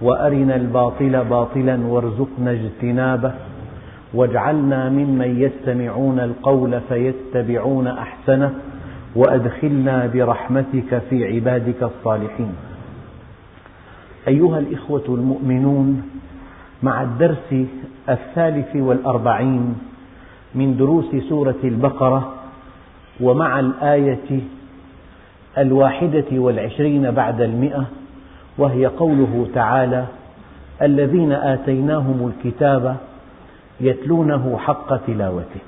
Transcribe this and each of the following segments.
وأرنا الباطل باطلا وارزقنا اجتنابه واجعلنا ممن يستمعون القول فيتبعون أحسنه وأدخلنا برحمتك في عبادك الصالحين. أيها الإخوة المؤمنون مع الدرس الثالث والأربعين من دروس سورة البقرة ومع الآية الواحدة والعشرين بعد المئة وهي قوله تعالى الذين آتيناهم الكتاب يتلونه حق تلاوته.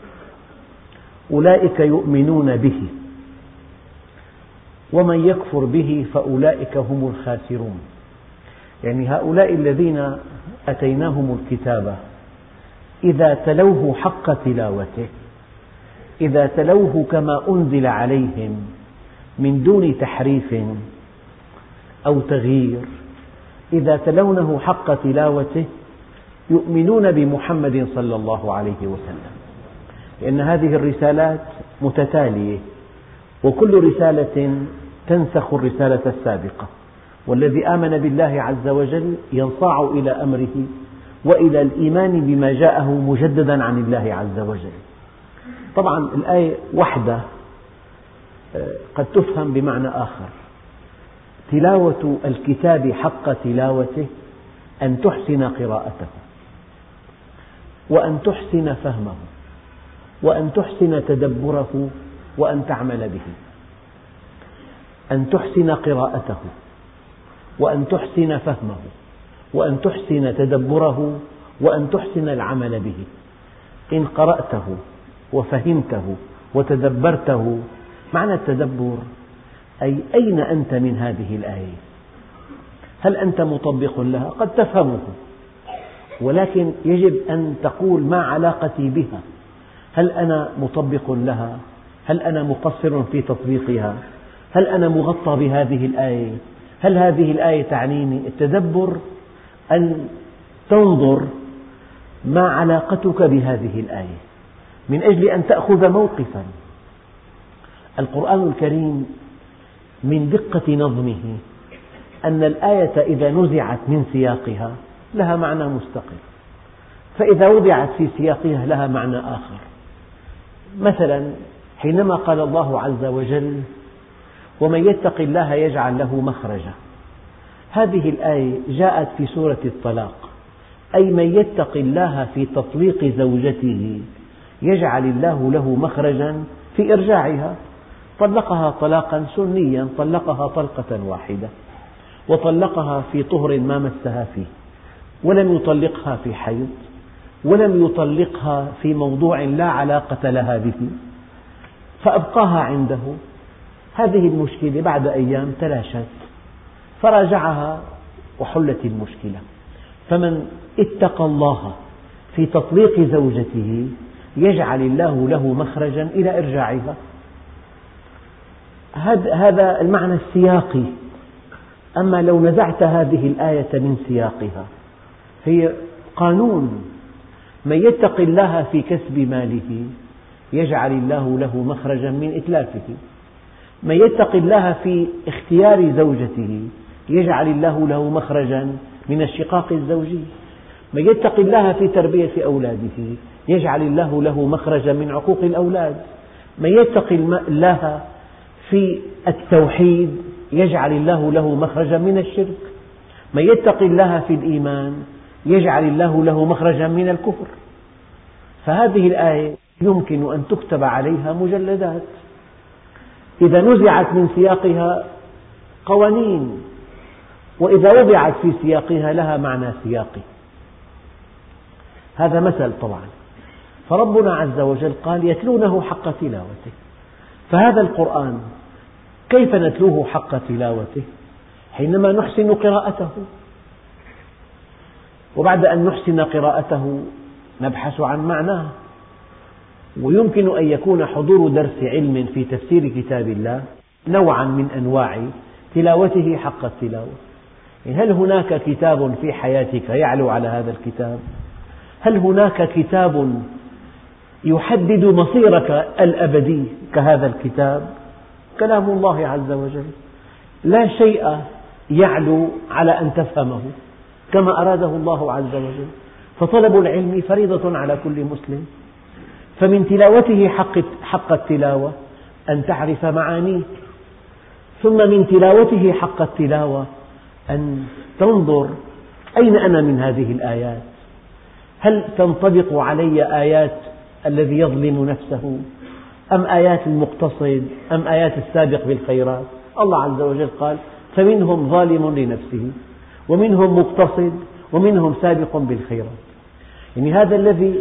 أولئك يؤمنون به ومن يكفر به فأولئك هم الخاسرون. يعني هؤلاء الذين أتيناهم الكتاب إذا تلوه حق تلاوته إذا تلوه كما أنزل عليهم من دون تحريف أو تغيير. إذا تلونه حق تلاوته يؤمنون بمحمد صلى الله عليه وسلم. لأن هذه الرسالات متتالية وكل رسالة تنسخ الرسالة السابقة. والذي آمن بالله عز وجل ينصاع إلى أمره وإلى الإيمان بما جاءه مجددا عن الله عز وجل. طبعا الآية وحدة آه، قد تفهم بمعنى آخر. تلاوة الكتاب حق تلاوته أن تحسن قراءته وأن تحسن فهمه وأن تحسن تدبره وأن تعمل به أن تحسن قراءته وأن تحسن فهمه وأن تحسن تدبره وأن تحسن العمل به. إن قرأته وفهمته وتدبرته معنى التدبر أي أين أنت من هذه الآية؟ هل أنت مطبق لها؟ قد تفهمه. ولكن يجب أن تقول ما علاقتي بها. هل أنا مطبق لها؟ هل أنا مقصر في تطبيقها؟ هل أنا مغطى بهذه الآية؟ هل هذه الآية تعنيني؟ التدبر أن تنظر ما علاقتك بهذه الآية. من أجل أن تأخذ موقفا. القرآن الكريم من دقة نظمه أن الآية إذا نزعت من سياقها لها معنى مستقل. فإذا وضعت في سياقها لها معنى آخر. مثلا حينما قال الله عز وجل ومن يتق الله يجعل له مخرجا. هذه الآية جاءت في سورة الطلاق. أي من يتق الله في تطليق زوجته يجعل الله له مخرجا في إرجاعها. طلقها طلاقا سنيا طلقها طلقة واحدة وطلقها في طهر ما مسها فيه ولم يطلقها في حيض ولم يطلقها في موضوع لا علاقة لها به فأبقاها عنده. هذه المشكلة بعد أيام تلاشت فراجعها وحلت المشكلة. فمن اتقى الله في تطليق زوجته يجعل الله له مخرجا إلى إرجاعها. هذا المعنى السياقي. أما لو نزعت هذه الآية من سياقها هي قانون. من يتق الله في كسب ماله يجعل الله له مخرجا من إتلافه. من يتق الله في اختيار زوجته يجعل الله له مخرجا من الشقاق الزوجي. من يتق الله في تربية أولاده يجعل الله له مخرجا من عقوق الأولاد. من يتق الله في التوحيد يجعل الله له مخرجا من الشرك. من يتق الله في الإيمان يجعل الله له مخرجا من الكفر. فهذه الآية يمكن أن تكتب عليها مجلدات. إذا نزعت من سياقها قوانين وإذا وضعت في سياقها لها معنى سياقي. هذا مثل طبعا. فربنا عز وجل قال يتلونه حق تلاوته. فهذا القرآن كيف نتلوه حق تلاوته حينما نحسن قراءته وبعد أن نحسن قراءته نبحث عن معناه ويمكن أن يكون حضور درس علم في تفسير كتاب الله نوعا من أنواع تلاوته حق التلاوة هل هناك كتاب في حياتك يعلو على هذا الكتاب؟ هل هناك كتاب يحدد مصيرك الأبدي كهذا الكتاب؟ كلام الله عز وجل. لا شيء يعلو على أن تفهمه كما أراده الله عز وجل. فطلب العلم فريضة على كل مسلم. فمن تلاوته حق, حق التلاوة أن تعرف معانيه. ثم من تلاوته حق التلاوة أن تنظر أين أنا من هذه الآيات. هل تنطبق علي آيات الذي يظلم نفسه؟ أم آيات المقتصد أم آيات السابق بالخيرات؟ الله عز وجل قال فمنهم ظالم لنفسه ومنهم مقتصد ومنهم سابق بالخيرات. يعني هذا الذي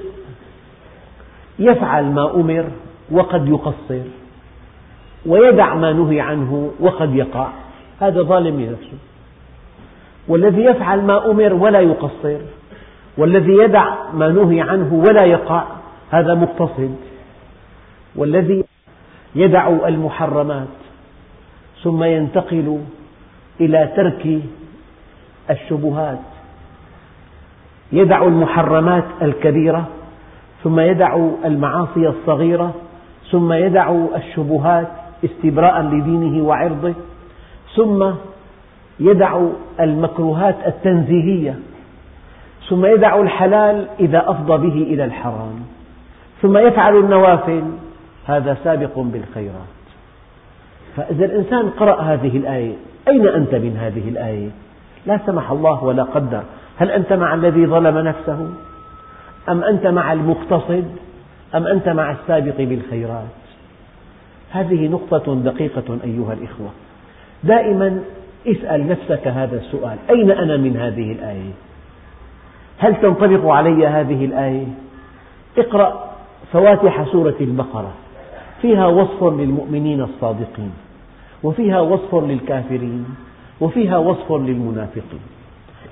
يفعل ما أمر وقد يقصر ويدع ما نهي عنه وقد يقع. هذا ظالم لنفسه. والذي يفعل ما أمر ولا يقصر والذي يدع ما نهي عنه ولا يقع هذا مقتصد. والذي يدع المحرمات ثم ينتقل إلى ترك الشبهات. يدع المحرمات الكبيرة ثم يدع المعاصي الصغيرة ثم يدع الشبهات استبراء لدينه وعرضه ثم يدع المكروهات التنزيهية ثم يدع الحلال إذا أفضى به إلى الحرام ثم يفعل النوافل هذا سابق بالخيرات. فإذا الإنسان قرأ هذه الآية أين أنت من هذه الآية؟ لا سمح الله ولا قدر. هل أنت مع الذي ظلم نفسه؟ أم أنت مع المقتصد؟ أم أنت مع السابق بالخيرات؟ هذه نقطة دقيقة أيها الإخوة. دائما اسأل نفسك هذا السؤال. أين أنا من هذه الآية؟ هل تنطبق علي هذه الآية؟ اقرأ فواتح سورة البقرة. فيها وصف للمؤمنين الصادقين وفيها وصف للكافرين وفيها وصف للمنافقين.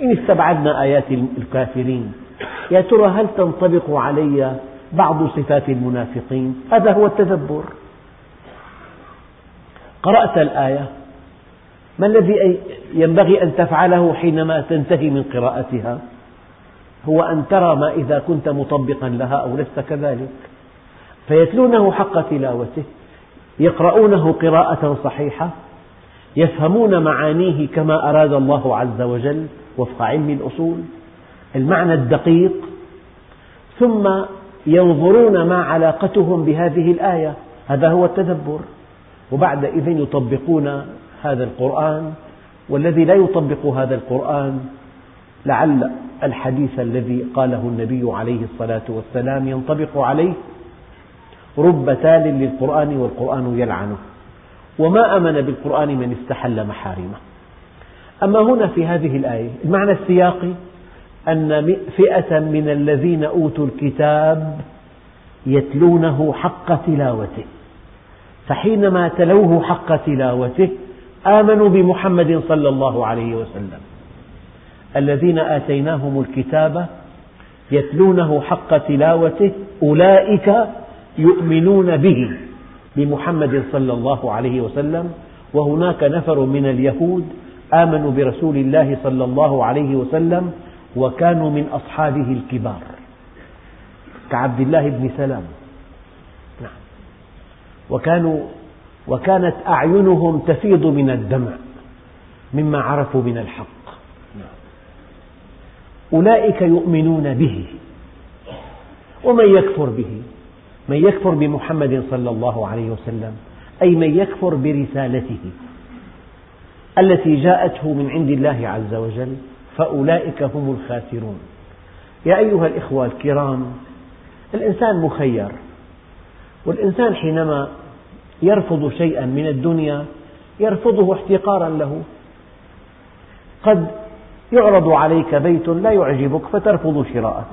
إن استبعدنا آيات الكافرين يا ترى هل تنطبق علي بعض صفات المنافقين؟ هذا هو التدبر. قرأت الآية. ما الذي ينبغي أن تفعله حينما تنتهي من قراءتها؟ هو أن ترى ما إذا كنت مطبقا لها أو لست كذلك. فيتلونه حق تلاوته يقرؤونه قراءة صحيحة يفهمون معانيه كما أراد الله عز وجل وفق علم الأصول المعنى الدقيق ثم ينظرون ما علاقتهم بهذه الآية هذا هو التدبر. وبعد إذن يطبقون هذا القرآن والذي لا يطبق هذا القرآن لعل الحديث الذي قاله النبي عليه الصلاة والسلام ينطبق عليه رب تال للقرآن والقرآن يلعنه. وما آمن بالقرآن من استحل محارمه. أما هنا في هذه الآية المعنى السياقي أن فئة من الذين أوتوا الكتاب يتلونه حق تلاوته. فحينما تلوه حق تلاوته آمنوا بمحمد صلى الله عليه وسلم. الذين آتيناهم الكتاب يتلونه حق تلاوته أولئك يؤمنون به بمحمد صلى الله عليه وسلم وهناك نفر من اليهود آمنوا برسول الله صلى الله عليه وسلم وكانوا من أصحابه الكبار. كعبد الله بن سلام. نعم. وكانوا وكانت أعينهم تفيض من الدمع مما عرفوا من الحق. أولئك يؤمنون به ومن يكفر به. من يكفر بمحمد صلى الله عليه وسلم أي من يكفر برسالته التي جاءته من عند الله عز وجل فأولئك هم الخاسرون. يا أيها الإخوة الكرام الإنسان مخير والإنسان حينما يرفض شيئا من الدنيا يرفضه احتقارا له. قد يعرض عليك بيت لا يعجبك فترفض شراءه.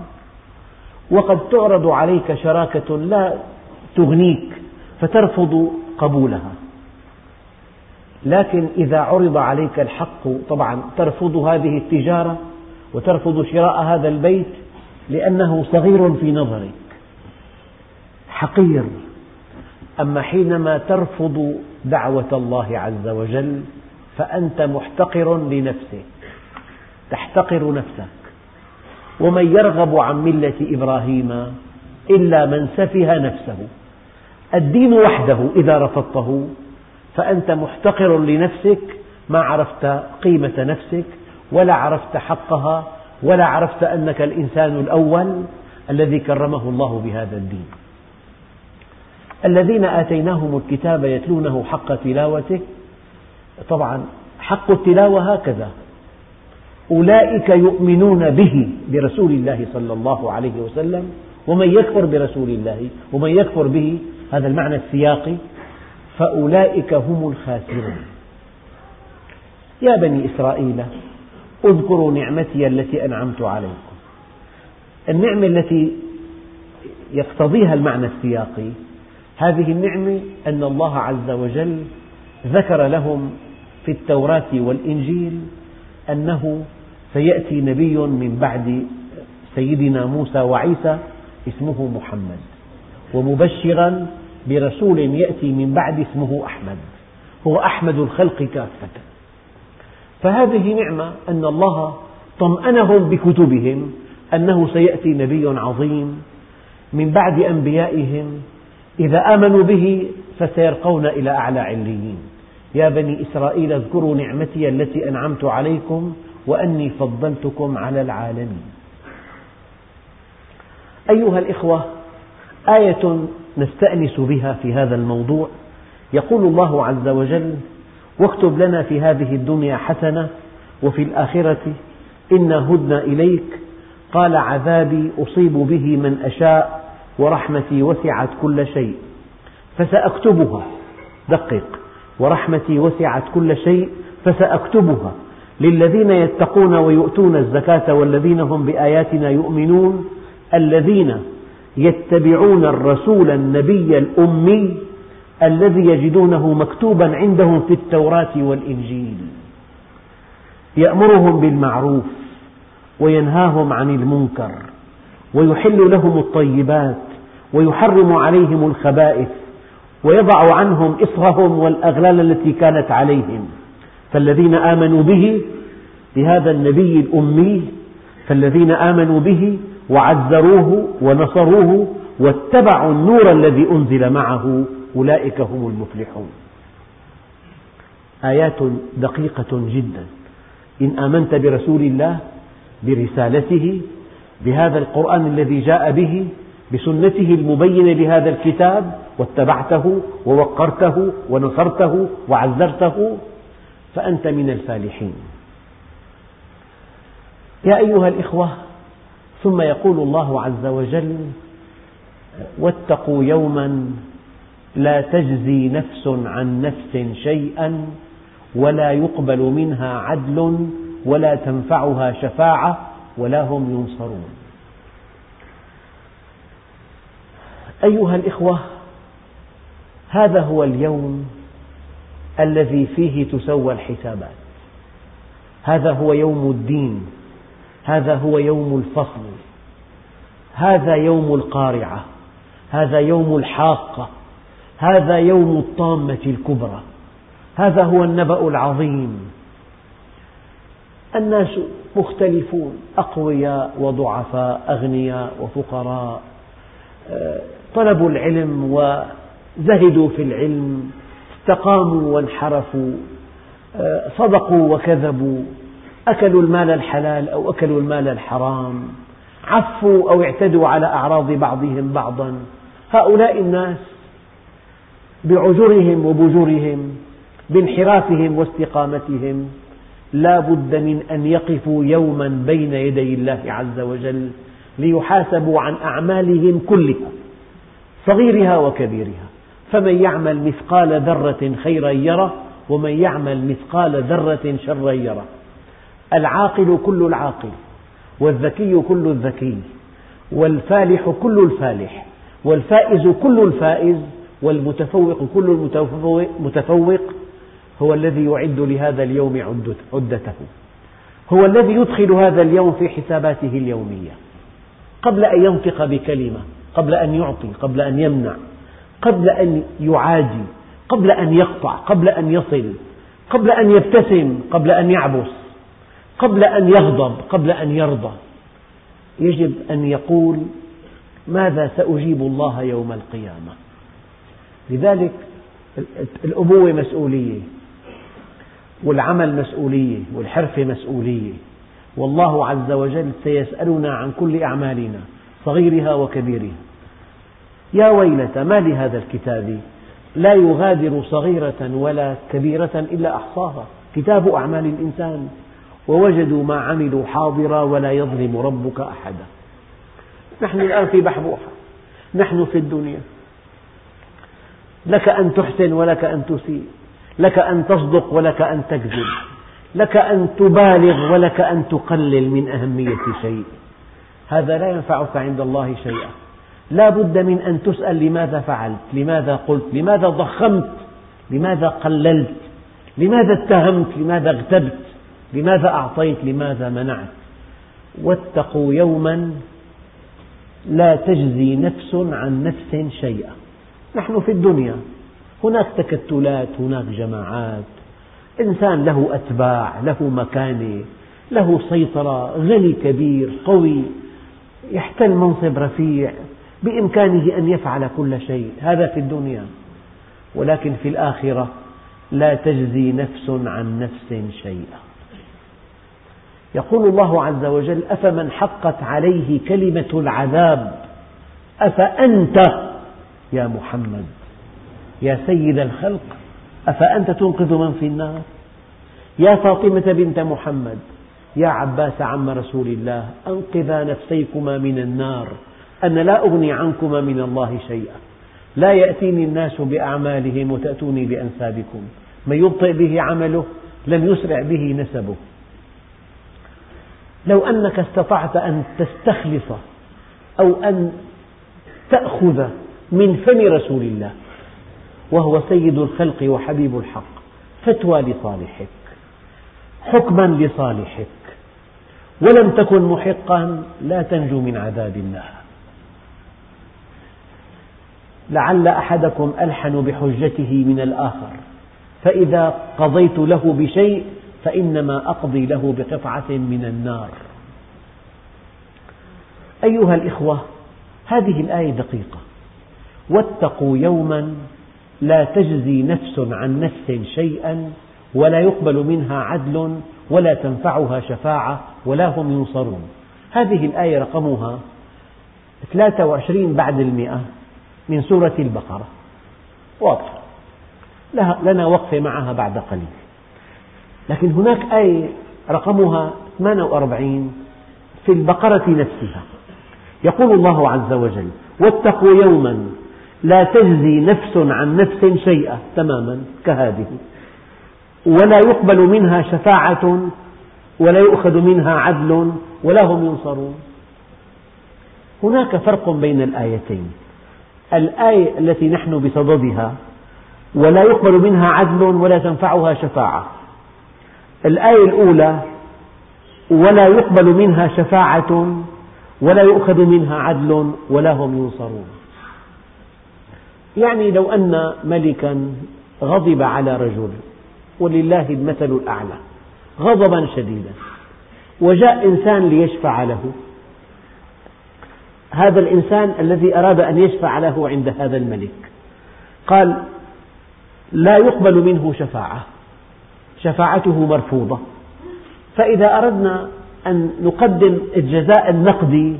وقد تعرض عليك شراكة لا تغنيك فترفض قبولها. لكن إذا عرض عليك الحق طبعا ترفض هذه التجارة وترفض شراء هذا البيت لأنه صغير في نظرك حقير. أما حينما ترفض دعوة الله عز وجل فأنت محتقر لنفسك تحتقر نفسك. ومن يرغب عن ملة إبراهيم إلا من سفه نفسه. الدين وحده إذا رفضته فأنت محتقر لنفسك ما عرفت قيمة نفسك ولا عرفت حقها ولا عرفت أنك الإنسان الأول الذي كرمه الله بهذا الدين. الذين آتيناهم الكتاب يتلونه حق تلاوته طبعا حق التلاوة هكذا أولئك يؤمنون به برسول الله صلى الله عليه وسلم ومن يكفر برسول الله ومن يكفر به هذا المعنى السياقي فأولئك هم الخاسرون. يا بني إسرائيل اذكروا نعمتي التي أنعمت عليكم. النعمة التي يقتضيها المعنى السياقي هذه النعمة أن الله عز وجل ذكر لهم في التوراة والإنجيل أنه سيأتي نبي من بعد سيدنا موسى وعيسى اسمه محمد. ومبشرا برسول يأتي من بعد اسمه أحمد. هو أحمد الخلق كافة. فهذه نعمة أن الله طمأنهم بكتبهم أنه سيأتي نبي عظيم من بعد أنبيائهم. إذا آمنوا به فسيرقون إلى أعلى عليين. يا بني إسرائيل اذكروا نعمتي التي أنعمت عليكم وأني فضلتكم على العالمين. أيها الإخوة آية نستأنس بها في هذا الموضوع. يقول الله عز وجل واكتب لنا في هذه الدنيا حسنة وفي الآخرة إنا هدنا إليك. قال عذابي أصيب به من أشاء ورحمتي وسعت كل شيء. فسأكتبها دقق. ورحمتي وسعت كل شيء فسأكتبها. للذين يتقون ويؤتون الزكاة والذين هم بآياتنا يؤمنون الذين يتبعون الرسول النبي الأمي الذي يجدونه مكتوبا عندهم في التوراة والإنجيل. يأمرهم بالمعروف وينهاهم عن المنكر ويحل لهم الطيبات ويحرم عليهم الخبائث ويضع عنهم إصرهم والأغلال التي كانت عليهم. فالذين آمنوا به بهذا النبي الأمي فالذين آمنوا به وعزروه ونصروه واتبعوا النور الذي أنزل معه أولئك هم المفلحون. آيات دقيقة جدا. إن آمنت برسول الله برسالته بهذا القرآن الذي جاء به بسنته المبينة لهذا الكتاب واتبعته ووقرته ونصرته وعزرته فأنت من الفالحين. يا أيها الإخوة ثم يقول الله عز وجل واتقوا يوما لا تجزي نفس عن نفس شيئا ولا يقبل منها عدل ولا تنفعها شفاعة ولا هم ينصرون. أيها الإخوة هذا هو اليوم الذي فيه تسوى الحسابات. هذا هو يوم الدين. هذا هو يوم الفصل. هذا يوم القارعة. هذا يوم الحاقة. هذا يوم الطامة الكبرى. هذا هو النبأ العظيم. الناس مختلفون أقوياء وضعفاء أغنياء وفقراء. آه، طلبوا العلم وزهدوا في العلم. استقاموا وانحرفوا آه، صدقوا وكذبوا أكلوا المال الحلال أو أكلوا المال الحرام عفوا أو اعتدوا على أعراض بعضهم بعضا. هؤلاء الناس بعجرهم وبجورهم بانحرافهم واستقامتهم لا بد من أن يقفوا يوما بين يدي الله عز وجل ليحاسبوا عن أعمالهم كلها صغيرها وكبيرها. فمن يعمل مثقال ذرة خيرا يره ومن يعمل مثقال ذرة شرا يره. العاقل كل العاقل والذكي كل الذكي والفالح كل الفالح والفائز كل الفائز والمتفوق كل المتفوق هو الذي يعد لهذا اليوم عدته. هو الذي يدخل هذا اليوم في حساباته اليومية. قبل أن ينطق بكلمة قبل أن يعطي قبل أن يمنع قبل أن يعادي قبل أن يقطع قبل أن يصل قبل أن يبتسم قبل أن يعبس قبل أن يغضب قبل أن يرضى. يجب أن يقول ماذا سأجيب الله يوم القيامة؟ لذلك الأبوة مسؤولية والعمل مسؤولية والحرفة مسؤولية. والله عز وجل سيسألنا عن كل أعمالنا صغيرها وكبيرها. يا ويلتى ما لهذا الكتاب؟ لا يغادر صغيرة ولا كبيرة إلا أحصاها. كتاب أعمال الإنسان. ووجدوا ما عملوا حاضرا ولا يظلم ربك أحدا. نحن الآن في بحبوحة. نحن في الدنيا. لك أن تحسن ولك أن تسيء. لك أن تصدق ولك أن تكذب. لك أن تبالغ ولك أن تقلل من أهمية شيء. هذا لا ينفعك عند الله شيئا. لا بد من أن تسأل لماذا فعلت؟ لماذا قلت؟ لماذا ضخمت؟ لماذا قللت؟ لماذا اتهمت؟ لماذا اغتبت؟ لماذا أعطيت؟ لماذا منعت؟ واتقوا يوما لا تجزي نفس عن نفس شيئا. نحن في الدنيا هناك تكتلات هناك جماعات. إنسان له أتباع له مكانة له سيطرة غني كبير قوي يحتل منصب رفيع. بإمكانه أن يفعل كل شيء. هذا في الدنيا. ولكن في الآخرة لا تجزي نفس عن نفس شيئا. يقول الله عز وجل أفمن حقت عليه كلمة العذاب؟ أفأنت يا محمد؟ يا سيد الخلق أفأنت تنقذ من في النار؟ يا فاطمة بنت محمد يا عباس عم رسول الله أنقذا نفسيكما من النار. أنا لا أغني عنكما من الله شيئا. لا يأتيني الناس بأعمالهم وتأتوني بأنسابكم. من يبطئ به عمله لم يسرع به نسبه. لو أنك استطعت أن تستخلص أو أن تأخذ من فم رسول الله وهو سيد الخلق وحبيب الحق فتوى لصالحك حكما لصالحك ولم تكن محقا لا تنجو من عذاب الله لعل أحدكم ألحن بحجته من الآخر. فإذا قضيت له بشيء فإنما أقضي له بقطعة من النار. أيها الإخوة هذه الآية دقيقة. واتقوا يوما لا تجزي نفس عن نفس شيئا ولا يقبل منها عدل ولا تنفعها شفاعة ولا هم ينصرون. هذه الآية رقمها 23 بعد المئة. من سورة البقرة. واضحة لنا وقفة معها بعد قليل. لكن هناك آية رقمها 48 في البقرة نفسها. يقول الله عز وجل واتقوا يوما لا تجزي نفس عن نفس شيئا تماما كهذه. ولا يقبل منها شفاعة ولا يؤخذ منها عدل ولا هم ينصرون. هناك فرق بين الآيتين. الآية التي نحن بصددها ولا يقبل منها عدل ولا تنفعها شفاعة. الآية الأولى ولا يقبل منها شفاعة ولا يؤخذ منها عدل ولا هم ينصرون. يعني لو أن ملكا غضب على رجل ولله المثل الأعلى غضبا شديدا وجاء إنسان ليشفع له هذا الإنسان الذي أراد أن يشفع له عند هذا الملك. قال لا يقبل منه شفاعة. شفاعته مرفوضة. فإذا أردنا أن نقدم الجزاء النقدي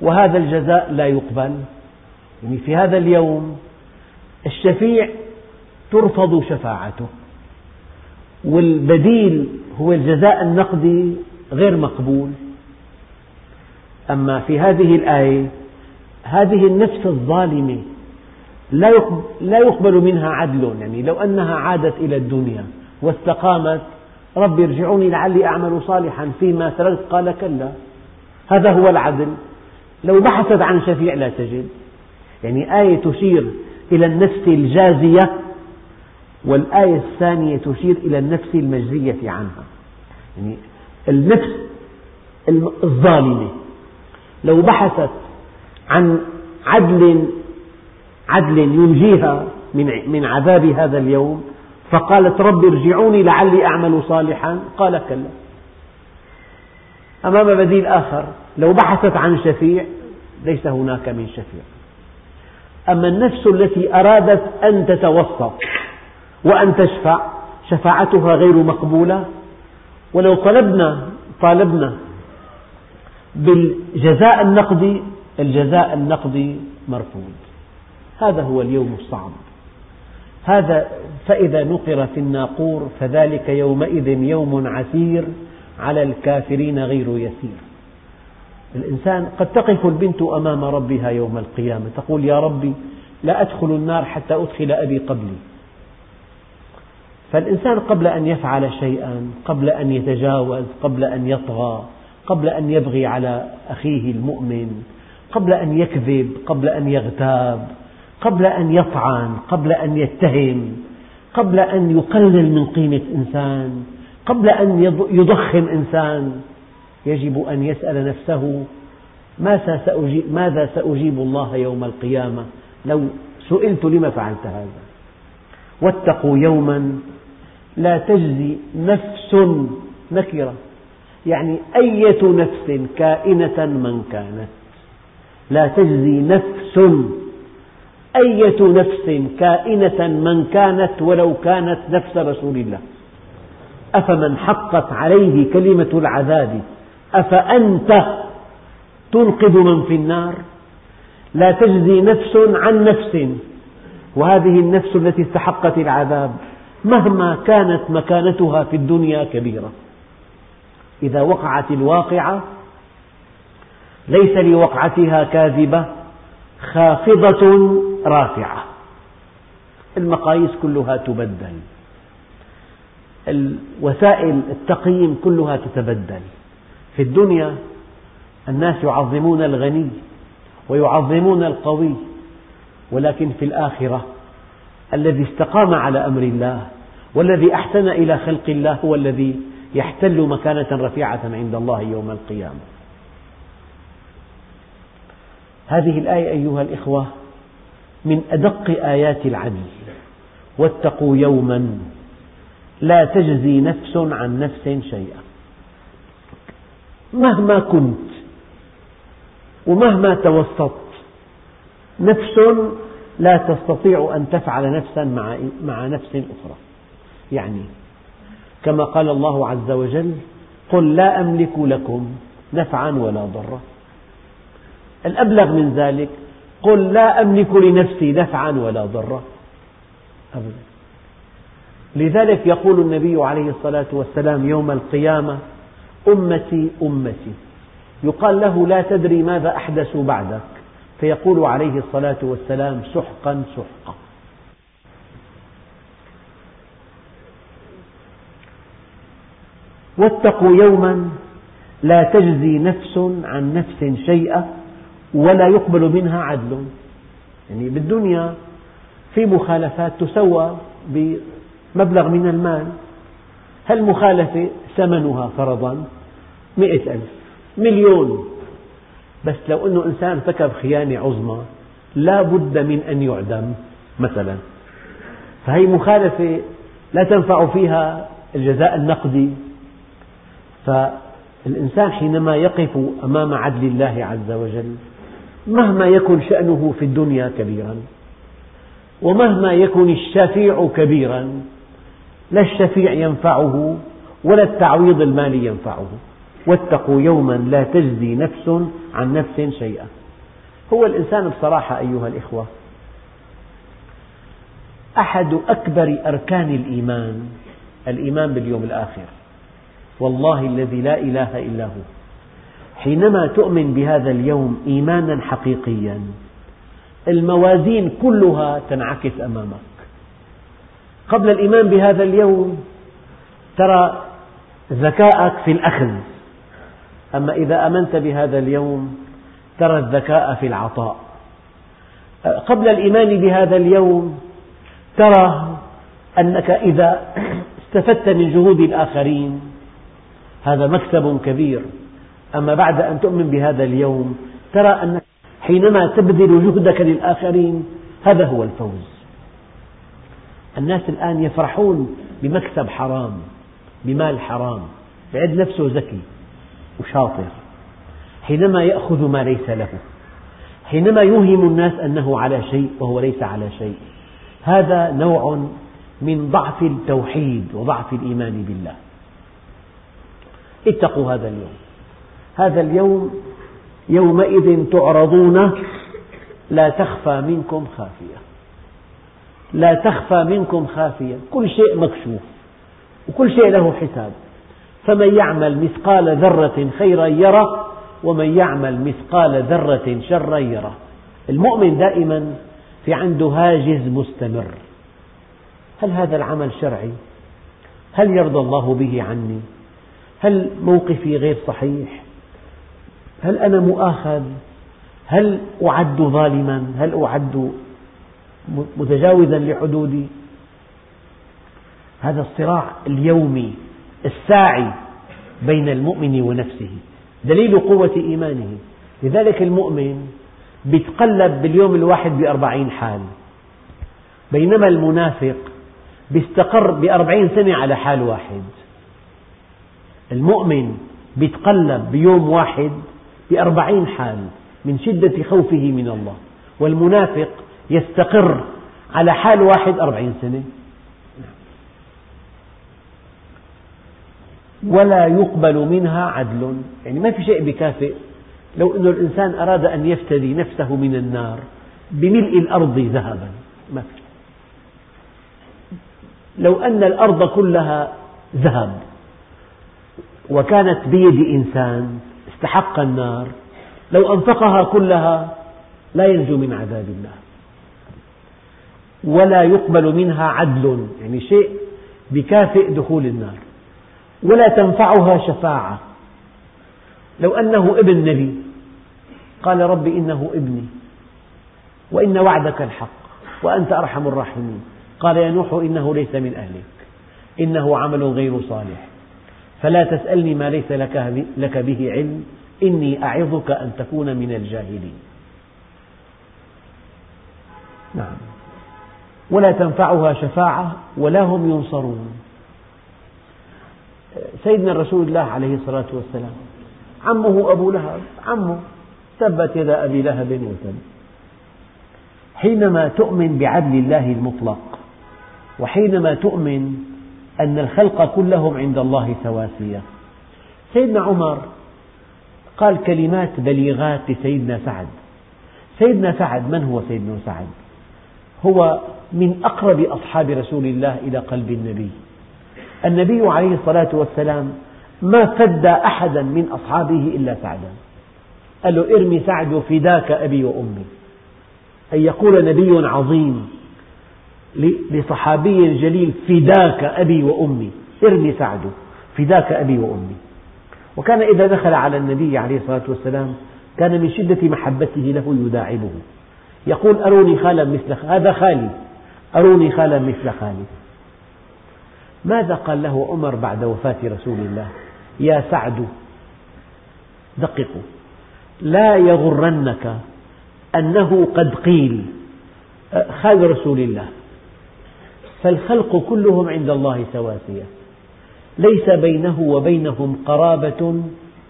وهذا الجزاء لا يقبل. يعني في هذا اليوم الشفيع ترفض شفاعته. والبديل هو الجزاء النقدي غير مقبول. أما في هذه الآية هذه النفس الظالمة لا يقبل منها عدل يعني لو أنها عادت إلى الدنيا واستقامت رب ارجعوني لعلي أعمل صالحا فيما تركت. قال كلا. هذا هو العدل. لو بحثت عن شفيع لا تجد. يعني آية تشير إلى النفس الجازية والآية الثانية تشير إلى النفس المجزية عنها. يعني النفس الظالمة. لو بحثت عن عدل عدل ينجيها من عذاب هذا اليوم فقالت رب ارجعوني لعلي أعمل صالحا قال كلا. أمام بديل آخر لو بحثت عن شفيع ليس هناك من شفيع. أما النفس التي أرادت أن تتوسط وأن تشفع شفاعتها غير مقبولة. ولو طلبنا طالبنا بالجزاء النقدي الجزاء النقدي مرفوض. هذا هو اليوم الصعب. هذا فإذا نقر في الناقور فذلك يومئذ يوم عسير على الكافرين غير يسير. الإنسان قد تقف البنت أمام ربها يوم القيامة تقول يا ربي لا أدخل النار حتى أدخل أبي قبلي. فالإنسان قبل أن يفعل شيئا قبل أن يتجاوز قبل أن يطغى قبل أن يبغي على أخيه المؤمن قبل أن يكذب قبل أن يغتاب قبل أن يطعن قبل أن يتهم قبل أن يقلل من قيمة إنسان قبل أن يضخم إنسان. يجب أن يسأل نفسه ماذا سأجيب الله يوم القيامة؟ لو سئلت لم فعلت هذا؟ واتقوا يوما لا تجزي نفس نكرة. يعني أية نفس كائنة من كانت. لا تجزي نفس. أية نفس كائنة من كانت ولو كانت نفس رسول الله. أفمن حقت عليه كلمة العذاب؟ أفأنت تنقذ من في النار؟ لا تجزي نفس عن نفس. وهذه النفس التي استحقت العذاب مهما كانت مكانتها في الدنيا كبيرة. إذا وقعت الواقعة ليس لوقعتها كاذبة خافضة رافعة. المقاييس كلها تبدل. وسائل التقييم كلها تتبدل. في الدنيا الناس يعظمون الغني ويعظمون القوي ولكن في الآخرة الذي استقام على أمر الله والذي أحسن إلى خلق الله هو الذي يحتل مكانة رفيعة عند الله يوم القيامة. هذه الآية أيها الإخوة من أدق آيات العدل. واتقوا يوما لا تجزي نفس عن نفس شيئا. مهما كنت ومهما توسطت نفس لا تستطيع أن تفعل نفسا مع, نفس أخرى. يعني كما قال الله عز وجل قل لا أملك لكم نفعا ولا ضرا. الأبلغ من ذلك قل لا أملك لنفسي نفعا ولا ضرا. أبدا. لذلك يقول النبي عليه الصلاة والسلام يوم القيامة أمتي أمتي. يقال له لا تدري ماذا أحدثوا بعدك. فيقول عليه الصلاة والسلام سحقا سحقا. واتقوا يوما لا تجزي نفس عن نفس شيئا ولا يقبل منها عدل. يعني بالدنيا في مخالفات تسوى بمبلغ من المال. هالمخالفة ثمنها فرضا مئة ألف مليون. بس لو أنه إنسان ارتكب خيانة عظمى لا بد من أن يعدم مثلا. فهي مخالفة لا تنفع فيها الجزاء النقدي. فالإنسان حينما يقف أمام عدل الله عز وجل مهما يكن شأنه في الدنيا كبيرا ومهما يكن الشفيع كبيرا لا الشفيع ينفعه ولا التعويض المالي ينفعه. واتقوا يوما لا تجزي نفس عن نفس شيئا. هو الإنسان بصراحة أيها الإخوة أحد أكبر أركان الإيمان الإيمان باليوم الآخر. والله الذي لا إله إلا هو. حينما تؤمن بهذا اليوم إيمانا حقيقيا الموازين كلها تنعكس أمامك. قبل الإيمان بهذا اليوم ترى ذكاءك في الأخذ. أما إذا آمنت بهذا اليوم ترى الذكاء في العطاء. قبل الإيمان بهذا اليوم ترى أنك إذا استفدت من جهود الآخرين هذا مكسب كبير. أما بعد أن تؤمن بهذا اليوم ترى أنك حينما تبذل جهدك للآخرين هذا هو الفوز. الناس الآن يفرحون بمكسب حرام بمال حرام يعد نفسه ذكي وشاطر. حينما يأخذ ما ليس له حينما يوهم الناس أنه على شيء وهو ليس على شيء. هذا نوع من ضعف التوحيد وضعف الإيمان بالله. اتقوا هذا اليوم. هذا اليوم يومئذ تعرضون لا تخفى منكم خافية. لا تخفى منكم خافية. كل شيء مكشوف وكل شيء له حساب. فمن يعمل مثقال ذرة خيرا يره ومن يعمل مثقال ذرة شرا يره. المؤمن دائما في عنده هاجس مستمر. هل هذا العمل شرعي؟ هل يرضى الله به عني؟ هل موقفي غير صحيح؟ هل أنا مؤاخذ؟ هل أعد ظالما؟ هل أعد متجاوزا لحدودي؟ هذا الصراع اليومي الساعي بين المؤمن ونفسه دليل قوة إيمانه لذلك المؤمن يتقلب باليوم الواحد بأربعين حال بينما المنافق بيستقر بأربعين سنة على حال واحد المؤمن يتقلب بيوم واحد بأربعين حال من شدة خوفه من الله والمنافق يستقر على حال واحد أربعين سنة. ولا يقبل منها عدل. يعني ما في شيء بكافئ. لو أن الإنسان أراد أن يفتدي نفسه من النار بملء الأرض ذهبا ما في. لو أن الأرض كلها ذهب. وكانت بيد إنسان استحق النار. لو أنفقها كلها لا ينجو من عذاب الله. ولا يقبل منها عدل يعني شيء بكافئ دخول النار. ولا تنفعها شفاعة. لو أنه ابن نبي قال رب إنه ابني وإن وعدك الحق وأنت أرحم الراحمين. قال يا نوح إنه ليس من أهلك إنه عمل غير صالح. فلا تسألني ما ليس لك به علم. إني أعظك أن تكون من الجاهلين. نعم. ولا تنفعها شفاعة ولا هم ينصرون. سيدنا رسول الله عليه الصلاة والسلام عمه أبو لهب عمه تبت يدا أبي لهب وتب حينما تؤمن بعدل الله المطلق وحينما تؤمن أن الخلق كلهم عند الله سواسية سيدنا عمر قال كلمات بليغات لسيدنا سعد. سيدنا سعد من هو سيدنا سعد؟ هو من أقرب أصحاب رسول الله إلى قلب النبي. النبي عليه الصلاة والسلام ما فدى أحدا من أصحابه إلا سعدا. قال له ارمي سعد فداك أبي وأمي. أن يقول نبي عظيم. لصحابي جليل فداك أبي وأمي. ارمي سعد فداك أبي وأمي. وكان إذا دخل على النبي عليه الصلاة والسلام كان من شدة محبته له يداعبه. يقول أروني خالا مثل هذا خالي. أروني خالا مثل خالي. ماذا قال له عمر بعد وفاة رسول الله؟ يا سعد دققوا لا يغرنك أنه قد قيل خال رسول الله. فالخلق كلهم عند الله سواسية. ليس بينه وبينهم قرابة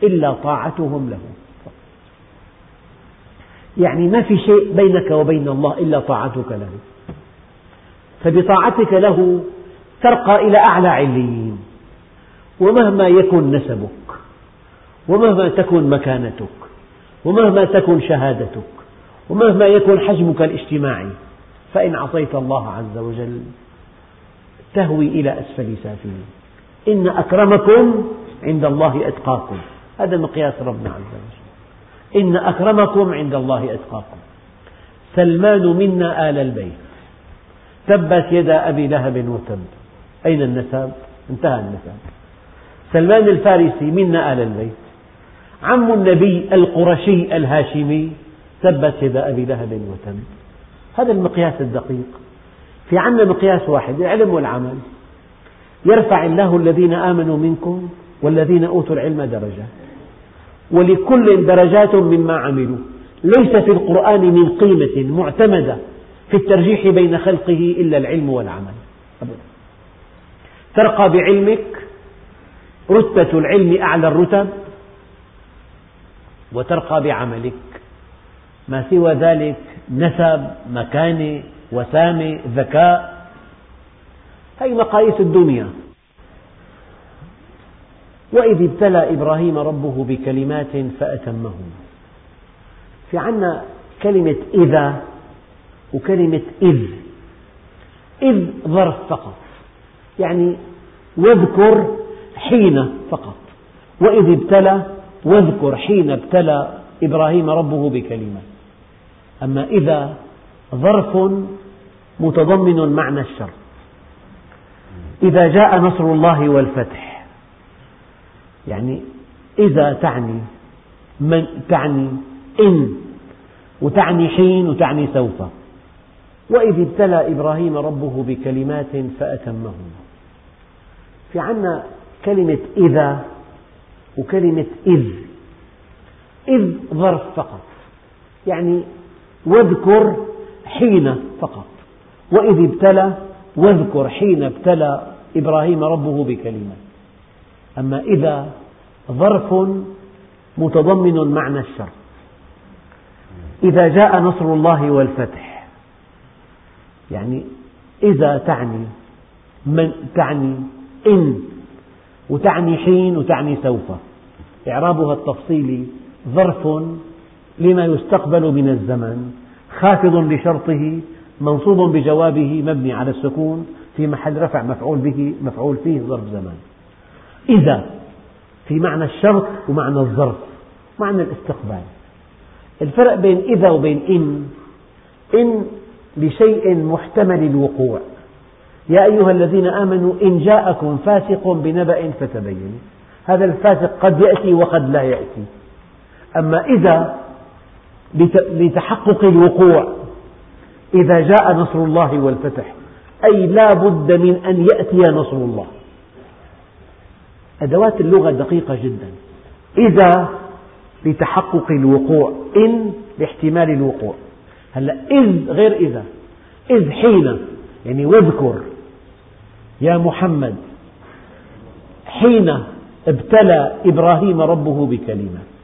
إلا طاعتهم له. يعني ما في شيء بينك وبين الله إلا طاعتك له. فبطاعتك له ترقى إلى أعلى عليين. ومهما يكن نسبك ومهما تكن مكانتك ومهما تكن شهادتك ومهما يكن حجمك الاجتماعي فإن عصيت الله عز وجل تهوي إلى أسفل سافلين. إن أكرمكم عند الله أتقاكم. هذا مقياس ربنا عز وجل. إن أكرمكم عند الله أتقاكم. سلمان منا آل البيت. تبت يدا أبي لهب وتب. أين النسب؟ انتهى النسب. سلمان الفارسي منا آل البيت. عم النبي القرشي الهاشمي. تبت يدا أبي لهب وتب. هذا المقياس الدقيق. في عندنا مقياس واحد العلم والعمل. يرفع الله الذين آمنوا منكم والذين أوتوا العلم درجات ولكل درجات مما عملوا. ليس في القرآن من قيمة معتمدة في الترجيح بين خلقه إلا العلم والعمل. ترقى بعلمك رتبة العلم أعلى الرتب وترقى بعملك. ما سوى ذلك نسب مكانة وسامة ذكاء. هذه مقاييس الدنيا. وإذ ابتلى إبراهيم ربه بكلمات فأتمهن في عنا كلمة إذا وكلمة إذ. إذ ظرف فقط. يعني واذكر حين فقط. وإذ ابتلى واذكر حين ابتلى إبراهيم ربه بكلمات أما إذا ظرف متضمن معنى الشرط إذا جاء نصر الله والفتح يعني إذا تعني من تعني إن وتعني حين وتعني سوف. وإذ ابتلى إبراهيم ربه بكلمات فأتمهن في عنا كلمة إذا وكلمة إذ. إذ ظرف فقط. يعني واذكر حين فقط. وإذ ابتلى واذكر حين ابتلى إبراهيم ربه بكلمات أما إذا ظرف متضمن معنى الشرط إذا جاء نصر الله والفتح. يعني إذا تعني من تعني إن وتعني حين وتعني سوف. إعرابها التفصيلي ظرف لما يستقبل من الزمن خافض لشرطه منصوب بجوابه مبني على السكون في محل رفع مفعول به مفعول فيه ظرف زمان. إذا في معنى الشرط ومعنى الظرف معنى الاستقبال. الفرق بين إذا وبين إن إن لشيء محتمل الوقوع. يا أيها الذين آمنوا إن جاءكم فاسق بنبأ فتبينوا. هذا الفاسق قد يأتي وقد لا يأتي. أما إذا لتحقق الوقوع. إذا جاء نصر الله والفتح أي لا بد من أن يأتي نصر الله. أدوات اللغة دقيقة جدا. إذا لتحقق الوقوع إن لاحتمال الوقوع. هلا إذ غير إذا. إذ حين يعني واذكر. يا محمد حين ابتلى إبراهيم ربه بكلمات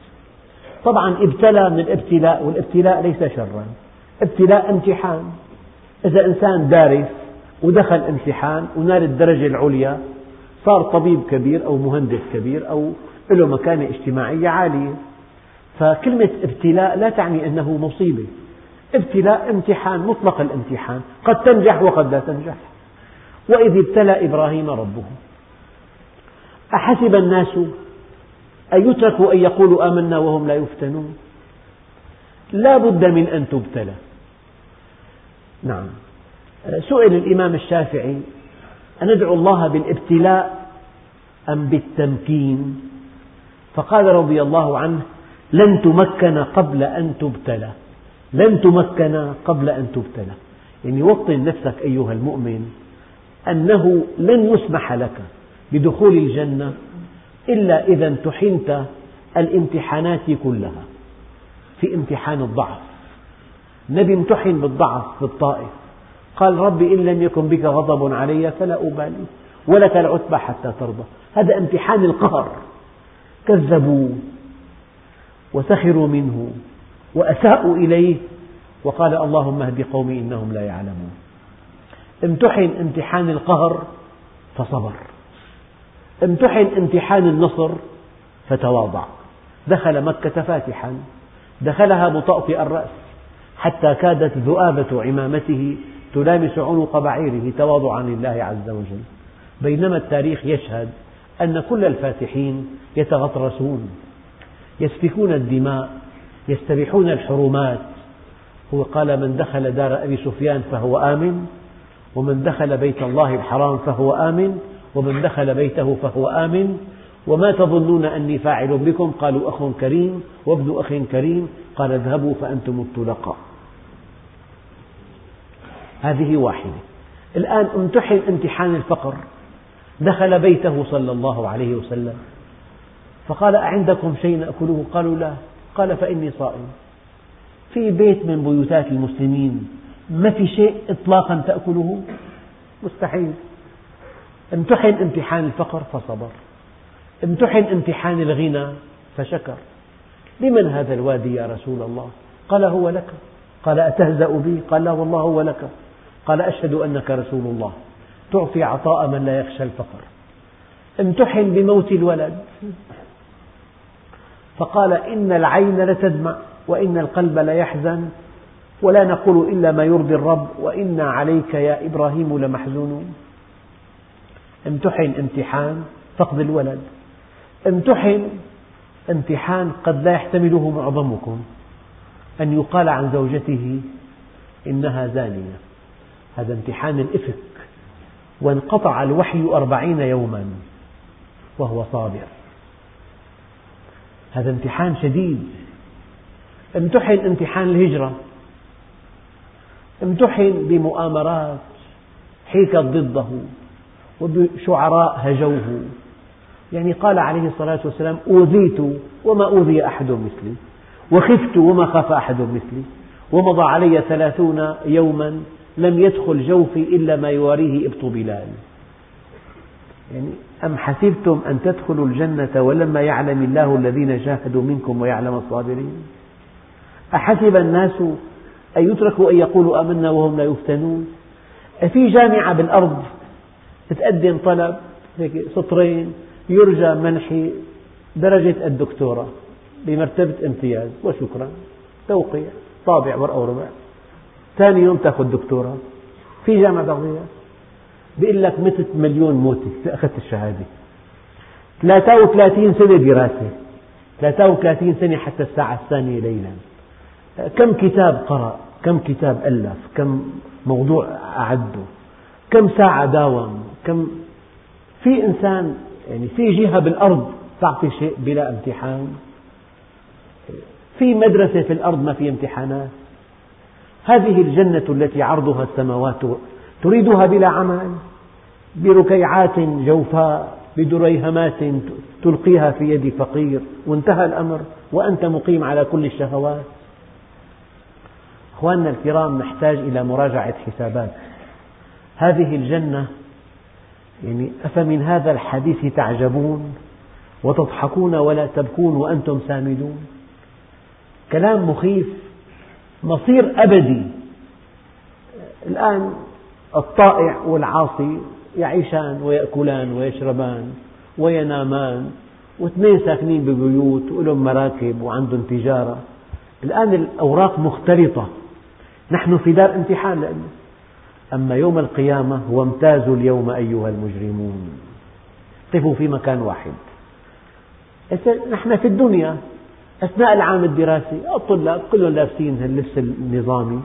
طبعا ابتلى من الابتلاء والابتلاء ليس شرا. ابتلاء امتحان. إذا إنسان دارس ودخل امتحان ونال الدرجة العليا صار طبيب كبير أو مهندس كبير أو له مكانة اجتماعية عالية. فكلمة ابتلاء لا تعني أنه مصيبة. ابتلاء امتحان مطلق الامتحان. قد تنجح وقد لا تنجح. وإذ ابتلى إبراهيم ربه. أحسب الناس أن يتركوا أن يقولوا آمنا وهم لا يفتنون؟ لا بد من أن تبتلى. نعم. سئل الإمام الشافعي أندعو الله بالابتلاء أم بالتمكين؟ فقال رضي الله عنه لن تمكن قبل أن تبتلى. لن تمكن قبل أن تبتلى. يعني وطن نفسك أيها المؤمن أنه لن يسمح لك بدخول الجنة إلا إذا امتحنت الامتحانات كلها في امتحان الضعف. النبي امتحن بالضعف في الطائف. قال رب إن لم يكن بك غضب علي فلا أبالي ولك العتبى حتى ترضى. هذا امتحان القهر. كذبوا وسخروا منه وأساءوا إليه وقال اللهم اهد قومي إنهم لا يعلمون. امتحن امتحان القهر فصبر. امتحن امتحان النصر فتواضع. دخل مكة فاتحا. دخلها مطأطئ الرأس. حتى كادت ذؤابة عمامته تلامس عنق بعيره تواضعا لله عز وجل. بينما التاريخ يشهد أن كل الفاتحين يتغطرسون يسفكون الدماء يستبيحون الحرمات. هو قال من دخل دار أبي سفيان فهو آمن ومن دخل بيت الله الحرام فهو آمن ومن دخل بيته فهو آمن. وما تظنون أني فاعل بكم؟ قالوا أخ كريم. وابن أخ كريم قال اذهبوا فأنتم الطلقاء. هذه واحدة. الآن امتحن امتحان الفقر. دخل بيته صلى الله عليه وسلم. فقال أعندكم شيء نأكله؟ قالوا لا. قال فإني صائم. في بيت من بيوتات المسلمين ما في شيء إطلاقا تأكله؟ مستحيل. امتحن امتحان الفقر فصبر. امتحن امتحان الغنى فشكر. لمن هذا الوادي يا رسول الله؟ قال هو لك. قال أتهزأ بي؟ قال لا والله هو لك. قال أشهد أنك رسول الله. تعطي عطاء من لا يخشى الفقر. امتحن بموت الولد. فقال إن العين لتدمع وإن القلب ليحزن ولا نقول إلا ما يرضي الرب وإنا عليك يا إبراهيم لمحزونون. امتحن امتحان فقد الولد. امتحن امتحان قد لا يحتمله معظمكم. أن يقال عن زوجته إنها زانية. هذا امتحان الإفك. وانقطع الوحي أربعين يوما وهو صابر. هذا امتحان شديد. امتحن امتحان الهجرة. امتحن بمؤامرات حيكت ضده. وبشعراء هجوه. يعني قال عليه الصلاة والسلام أوذيت وما أوذي أحد مثلي وخفت وما خاف أحد مثلي ومضى علي ثلاثون يوما لم يدخل جوفي إلا ما يواريه إبط بلال. يعني أم حسبتم أن تدخلوا الجنة ولما يعلم الله الذين جاهدوا منكم ويعلم الصابرين؟ أحسب الناس أن يتركوا أن يقولوا آمنا وهم لا يفتنون؟ في جامعة بالأرض تقدم طلب هيك سطرين يرجى منح درجة الدكتوراه بمرتبة امتياز وشكرا. توقيع طابع ورقة وربع. ثاني يوم تأخذ دكتوراه في جامعة بغداد بيقول لك متت مليون موتة أخذت الشهادة. 33 سنة دراسة. 33 سنة حتى الساعة الثانية ليلا. كم كتاب قرأ؟ كم كتاب ألف؟ كم موضوع أعده؟ كم ساعة داوم؟ كم؟ في إنسان يعني في جهة بالأرض تعطي شيء بلا امتحان. في مدرسة في الأرض ما في امتحانات. هذه الجنة التي عرضها السماوات تريدها بلا عمل بركيعات جوفاء بدريهمات تلقيها في يد فقير. وانتهى الأمر وأنت مقيم على كل الشهوات. أخواننا الكرام نحتاج إلى مراجعة حسابات. هذه الجنة يعني أفمن هذا الحديث تعجبون وتضحكون ولا تبكون وأنتم سامدون؟ كلام مخيف مصير أبدي. الآن الطائع والعاصي يعيشان ويأكلان ويشربان وينامان واثنين ساكنين ببيوت ولهم مراكب وعندهم تجارة. الآن الأوراق مختلطة. نحن في دار امتحان لأنه أما يوم القيامة وامتازوا اليوم أيها المجرمون. قفوا في مكان واحد. نحن في الدنيا أثناء العام الدراسي الطلاب كلهم لابسين اللبس النظامي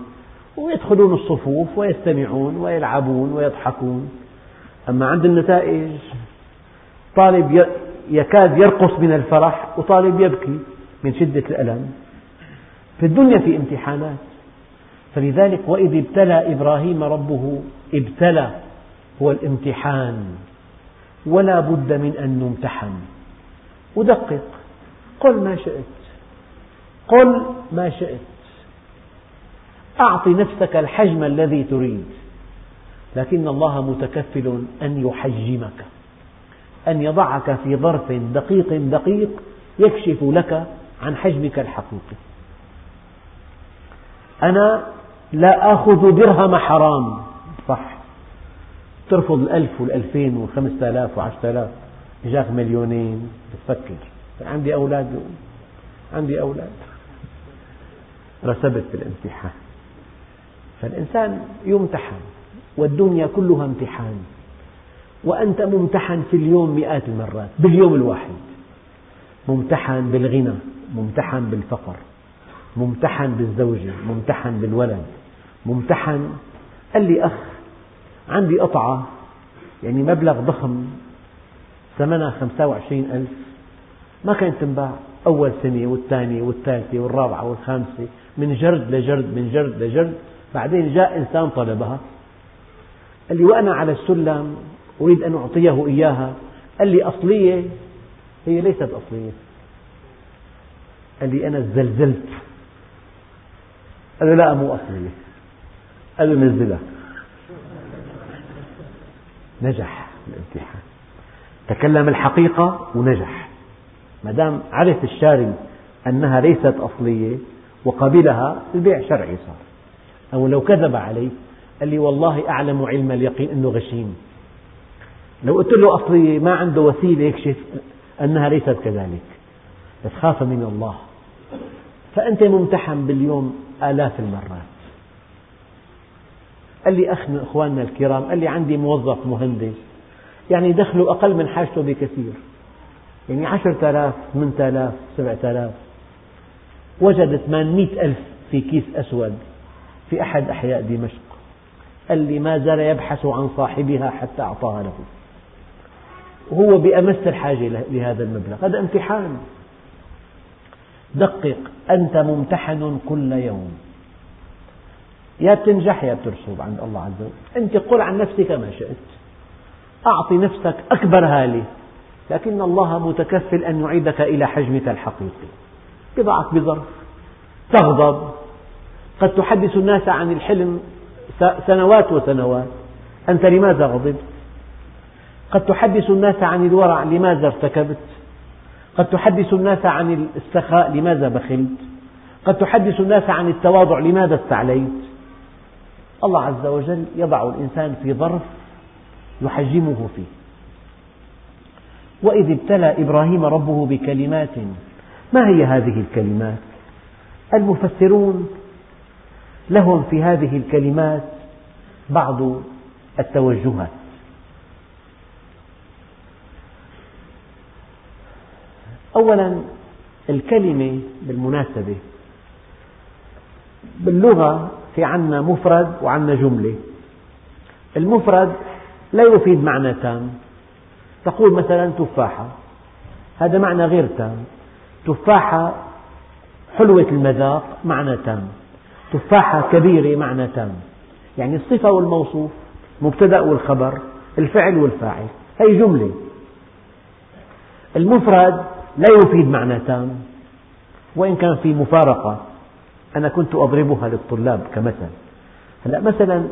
ويدخلون الصفوف ويستمعون ويلعبون ويضحكون. أما عند النتائج طالب يكاد يرقص من الفرح وطالب يبكي من شدة الألم. في الدنيا في امتحانات. فلذلك وإذ ابتلى إبراهيم ربه ابتلى هو الامتحان. ولا بد من أن نمتحن. ودقق قل ما شئت. قل ما شئت. أعط نفسك الحجم الذي تريد. لكن الله متكفل أن يحجمك. أن يضعك في ظرف دقيق دقيق يكشف لك عن حجمك الحقيقي. أنا لا آخذ درهم حرام. صح. ترفض الألف والألفين والخمسة آلاف وعشرة آلاف. إجاك مليونين. بتفكر عندي أولاد. عندي أولاد. رسبت في الامتحان. فالإنسان يمتحن والدنيا كلها امتحان. وأنت ممتحن في اليوم مئات المرات باليوم الواحد. ممتحن بالغنى ممتحن بالفقر ممتحن بالزوجة ممتحن بالولد. ممتحن. قال لي أخ عندي قطعة يعني مبلغ ضخم ثمنها خمسة وعشرين ألف. ما كانت تنباع. أول سنة والثانية والثالثة والرابعة والخامسة من جرد لجرد من جرد لجرد. بعدين جاء إنسان طلبها. قال لي وأنا على السلم أريد أن أعطيه إياها. قال لي أصلية؟ هي ليست أصلية. قال لي أنا زلزلت. قال له لا مو أصلية. قال له نزلها نجح الامتحان. تكلم الحقيقة ونجح. ما دام عرف الشاري أنها ليست أصلية وقبلها البيع شرعي صار. أو لو كذب علي قال لي والله أعلم علم اليقين أنه غشيم. لو قلت له أصلية ما عنده وسيلة يكشف أنها ليست كذلك. بس خاف من الله. فأنت ممتحن باليوم آلاف المرات. قال لي أخ من إخواننا الكرام قال لي عندي موظف مهندس. يعني دخله أقل من حاجته بكثير. يعني عشرة آلاف ثمانية آلاف سبعة آلاف. وجد ثمانمئة ألف في كيس أسود في أحد أحياء دمشق. قال لي ما زال يبحث عن صاحبها حتى أعطاها له. وهو بأمس الحاجة لهذا المبلغ. هذا امتحان. دقق أنت ممتحن كل يوم. يا بتنجح يا بترسب عند الله عز وجل. أنت قل عن نفسك ما شئت. أعطي نفسك أكبر هالة لكن الله متكفل أن يعيدك إلى حجمك الحقيقي. يضعك بظرف. تغضب. قد تحدث الناس عن الحلم سنوات وسنوات. أنت لماذا غضبت؟ قد تحدث الناس عن الورع لماذا ارتكبت؟ قد تحدث الناس عن السخاء لماذا بخلت؟ قد تحدث الناس عن التواضع لماذا استعليت؟ الله عز وجل يضع الإنسان في ظرف يحجمه فيه. وإذ ابتلى إبراهيم ربه بكلمات ما هي هذه الكلمات؟ المفسرون لهم في هذه الكلمات بعض التوجهات. أولا الكلمة بالمناسبة باللغة في عنا مفرد وعنا جملة. المفرد لا يفيد معنى تام. تقول مثلا تفاحة. هذا معنى غير تام. تفاحة حلوة المذاق معنى تام. تفاحة كبيرة معنى تام. يعني الصفة والموصوف مبتدأ والخبر الفعل والفاعل. هي جملة. المفرد لا يفيد معنى تام. وإن كان في مفارقة. أنا كنت أضربها للطلاب كمثل. هلا مثلا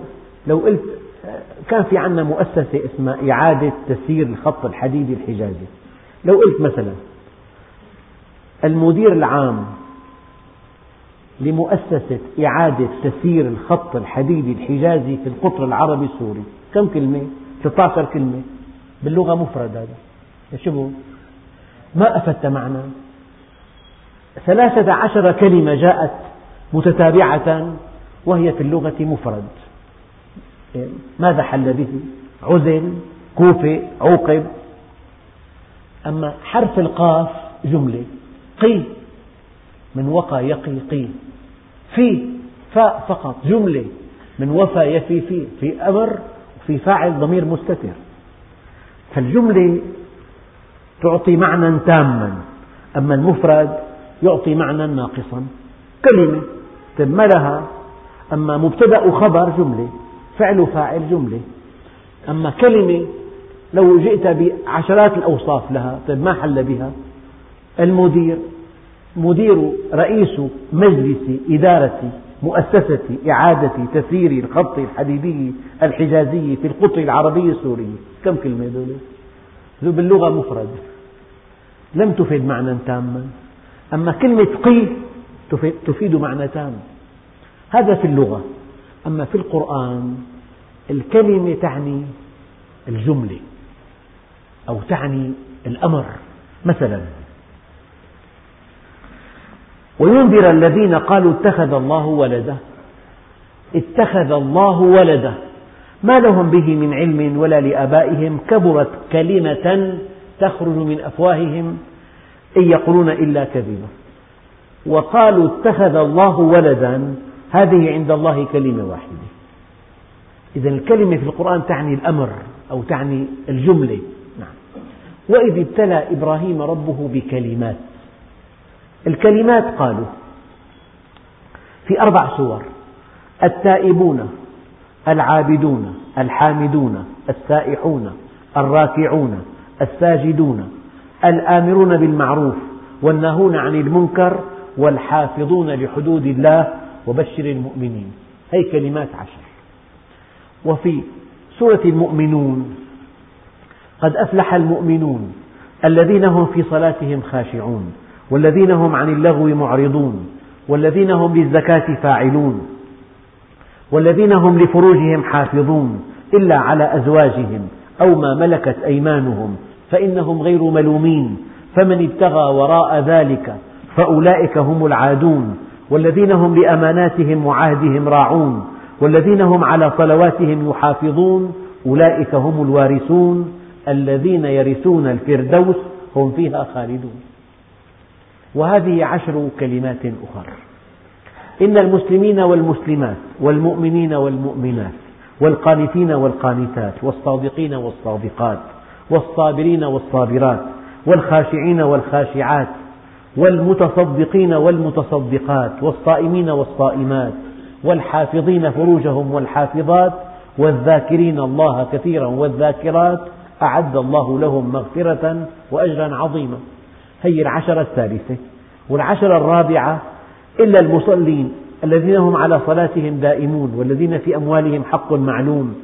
لو قلت كان في عندنا مؤسسة اسمها إعادة تسيير الخط الحديدي الحجازي. لو قلت مثلا المدير العام لمؤسسة إعادة تسيير الخط الحديدي الحجازي في القطر العربي السوري كم كلمة؟ 16 كلمة. باللغة مفرد هذا. شو ما أفدت معنى. ثلاثة عشر كلمة جاءت متتابعة وهي في اللغة مفرد. ماذا حل به؟ عزل كوفئ عوقب. أما حرف القاف جملة. قي. من وقى يقي قي. في فاء فقط جملة. من وفى يفي في. في أمر وفي فاعل ضمير مستتر. فالجملة تعطي معنى تاما. أما المفرد يعطي معنى ناقصا. كلمة. طيب ما لها أما مبتدأ وخبر جملة فعل وفاعل جملة. أما كلمة لو جئت بعشرات الأوصاف لها طيب ما حل بها؟ المدير. مدير رئيس مجلس إدارة مؤسسة إعادة تسيير الخط الحديدي الحجازي في القطر العربي السوري. كم كلمة دولة؟ باللغة مفرد. لم تفد معنى تاما. أما كلمة قي تفيد معنى تام هذا في اللغة. أما في القرآن الكلمة تعني الجملة أو تعني الأمر. مثلا وينذر الذين قالوا اتخذ الله ولدا. اتخذ الله ولدا. ما لهم به من علم ولا لآبائهم. كبرت كلمة تخرج من أفواههم. إن يقولون إلا كذبا وقالوا اتخذ الله ولدا. هذه عند الله كلمة واحدة. إذا الكلمة في القرآن تعني الأمر أو تعني الجملة. نعم. وإذ ابتلى إبراهيم ربه بكلمات. الكلمات قالوا في أربع سور التائبون العابدون الحامدون السائحون الراكعون الساجدون الآمرون بالمعروف والناهون عن المنكر والحافظون لحدود الله وبشر المؤمنين. هي كلمات عشر. وفي سورة المؤمنون قد أفلح المؤمنون الذين هم في صلاتهم خاشعون والذين هم عن اللغو معرضون والذين هم للزكاة فاعلون والذين هم لفروجهم حافظون إلا على أزواجهم أو ما ملكت أيمانهم فإنهم غير ملومين فمن ابتغى وراء ذلك فأولئك هم العادون والذين هم لأماناتهم وعهدهم راعون والذين هم على صلواتهم يحافظون أولئك هم الوارثون الذين يرثون الفردوس هم فيها خالدون. وهذه عشر كلمات أخرى. إن المسلمين والمسلمات والمؤمنين والمؤمنات والقانتين والقانتات والصادقين والصادقات والصابرين والصابرات والخاشعين والخاشعات والمتصدقين والمتصدقات والصائمين والصائمات والحافظين فروجهم والحافظات والذاكرين الله كثيرا والذاكرات أعد الله لهم مغفرة وأجرا عظيما. هي العشرة الثالثة والعشرة الرابعة إلا المصلين الذين هم على صلاتهم دائمون والذين في أموالهم حق معلوم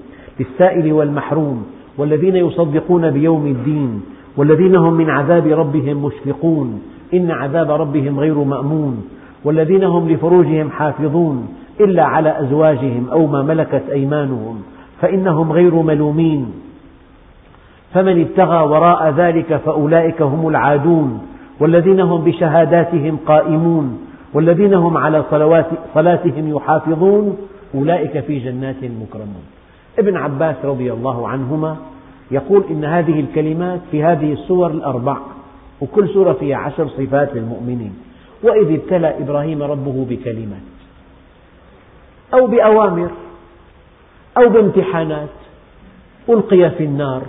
للسائل والمحروم والذين يصدقون بيوم الدين والذين هم من عذاب ربهم مشفقون. إن عذاب ربهم غير مأمون والذين هم لفروجهم حافظون إلا على أزواجهم أو ما ملكت أيمانهم فإنهم غير ملومين فمن ابتغى وراء ذلك فأولئك هم العادون والذين هم بشهاداتهم قائمون والذين هم على صلاتهم يحافظون أولئك في جنات مكرمون ابن عباس رضي الله عنهما يقول إن هذه الكلمات في هذه السور الأربع وكل سورة فيها عشر صفات للمؤمنين. وإذ ابتلى إبراهيم ربه بكلمات. أو بأوامر. أو بامتحانات. ألقي في النار.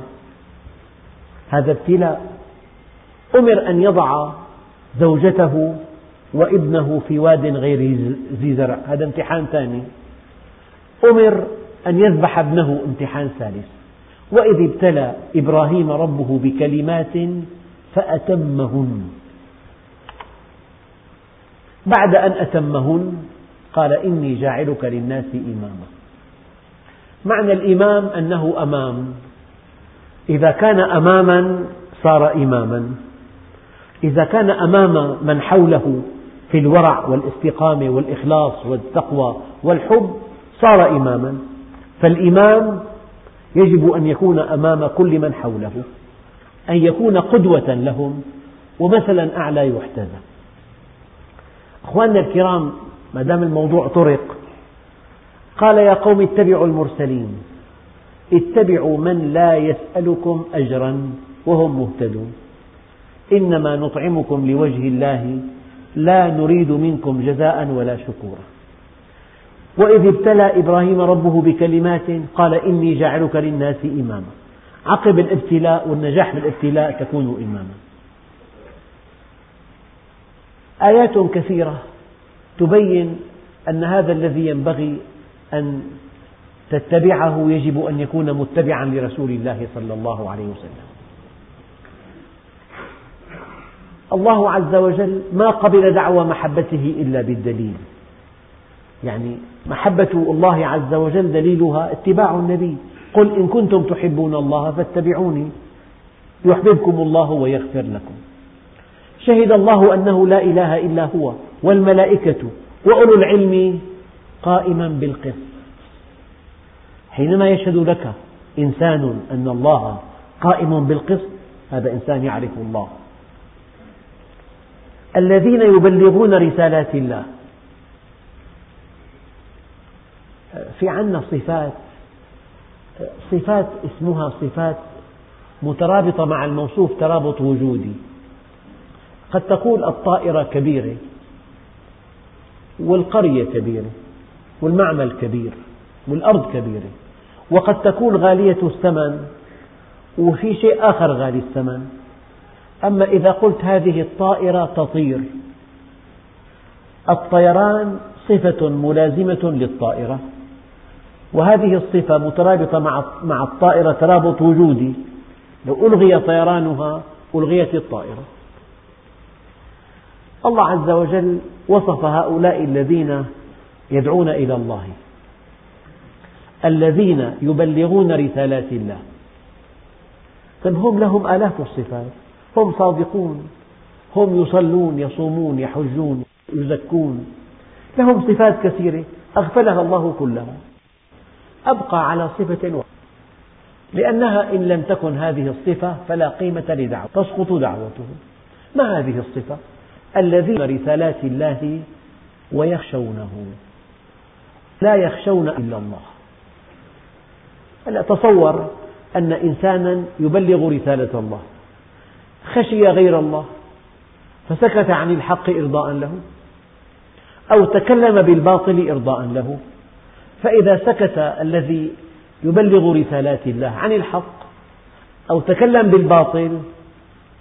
هذا ابتلاء. أمر أن يضع زوجته وابنه في واد غير ذي زرع هذا امتحان ثاني. أمر أن يذبح ابنه امتحان ثالث. وإذ ابتلى إبراهيم ربه بكلمات فأتمهن. بعد أن أتمهن قال إني جاعلك للناس إماما. معنى الإمام أنه أمام. إذا كان أماما صار إماما. إذا كان أمام من حوله في الورع والاستقامة والإخلاص والتقوى والحب صار إماما. فالإمام يجب أن يكون أمام كل من حوله. أن يكون قدوة لهم ومثلا أعلى يحتذى. أخواننا الكرام ما دام الموضوع طرق قال يا قوم اتبعوا المرسلين. اتبعوا من لا يسألكم أجرا وهم مهتدون. إنما نطعمكم لوجه الله لا نريد منكم جزاء ولا شكورا. وإذ ابتلى إبراهيم ربه بكلمات قال إني جاعلك للناس إماما. عقب الابتلاء والنجاح بالابتلاء تكون إماما. آيات كثيرة تبين أن هذا الذي ينبغي أن تتبعه يجب أن يكون متبعا لرسول الله صلى الله عليه وسلم. الله عز وجل ما قبل دعوى محبته إلا بالدليل. يعني محبة الله عز وجل دليلها اتباع النبي. قل إن كنتم تحبون الله فاتبعوني يحببكم الله ويغفر لكم. شهد الله أنه لا إله إلا هو والملائكة وأولو العلم قائما بالقسط. حينما يشهد لك إنسان أن الله قائم بالقسط هذا إنسان يعرف الله. الذين يبلغون رسالات الله في عندنا صفات صفات اسمها صفات مترابطة مع الموصوف ترابط وجودي. قد تقول الطائرة كبيرة والقرية كبيرة والمعمل كبير والأرض كبيرة. وقد تكون غالية الثمن وفي شيء آخر غالي الثمن. أما إذا قلت هذه الطائرة تطير الطيران صفة ملازمة للطائرة. وهذه الصفة مترابطة مع الطائرة ترابط وجودي. لو ألغي طيرانها ألغيت الطائرة. الله عز وجل وصف هؤلاء الذين يدعون إلى الله. الذين يبلغون رسالات الله. هم لهم آلاف الصفات. هم صادقون. هم يصلون يصومون يحجون يزكون. لهم صفات كثيرة. أغفلها الله كلها. أبقى على صفة واحدة. لأنها إن لم تكن هذه الصفة فلا قيمة لدعوة تسقط دعوته. ما هذه الصفة؟ الذين رسالات الله ويخشونه. لا يخشون إلا الله. هلا تصور أن إنسانا يبلغ رسالة الله. خشي غير الله. فسكت عن الحق إرضاء له. أو تكلم بالباطل إرضاء له. فإذا سكت الذي يبلغ رسالات الله عن الحق أو تكلم بالباطل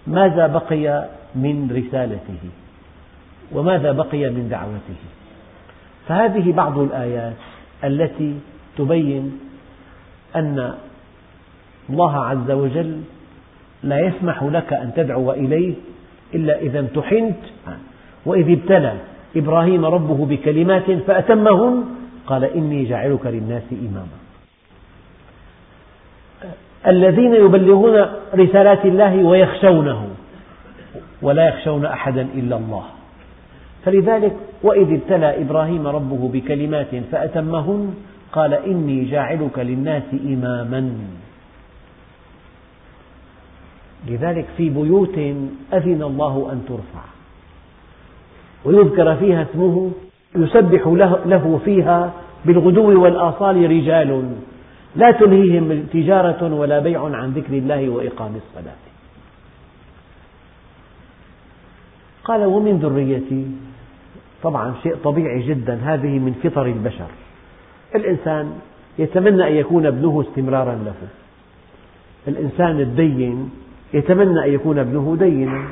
ماذا بقي من رسالته؟ وماذا بقي من دعوته؟ فهذه بعض الآيات التي تبين أن الله عز وجل لا يسمح لك أن تدعو إليه إلا إذا امتحنت. وإذ ابتلى إبراهيم ربه بكلمات فأتمهن قال إني جاعلك للناس إماما. الذين يبلغون رسالات الله ويخشونه ولا يخشون أحدا إلا الله. فلذلك وإذ ابتلى إبراهيم ربه بكلمات فأتمهن قال إني جاعلك للناس إماما. لذلك في بيوت أذن الله أن ترفع ويذكر فيها اسمه يسبح له فيها بالغدو والآصال رجال. لا تلهيهم تجارة ولا بيع عن ذكر الله وإقام الصلاة. قال ومن ذريتي طبعا شيء طبيعي جدا هذه من فطر البشر. الإنسان يتمنى أن يكون ابنه استمرارا له. الإنسان الدين يتمنى أن يكون ابنه دينا.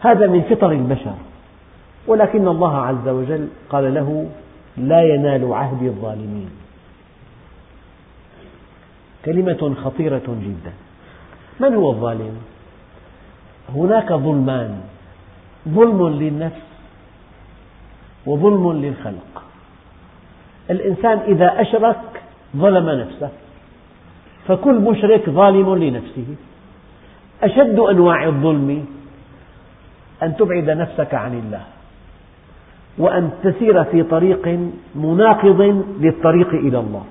هذا من فطر البشر. ولكن الله عز وجل قال له لا ينال عهد الظالمين. كلمة خطيرة جدا. من هو الظالم؟ هناك ظلمان. ظلم للنفس وظلم للخلق. الإنسان إذا أشرك ظلم نفسه. فكل مشرك ظالم لنفسه. أشد أنواع الظلم أن تبعد نفسك عن الله. وأن تسير في طريق مناقض للطريق إلى الله.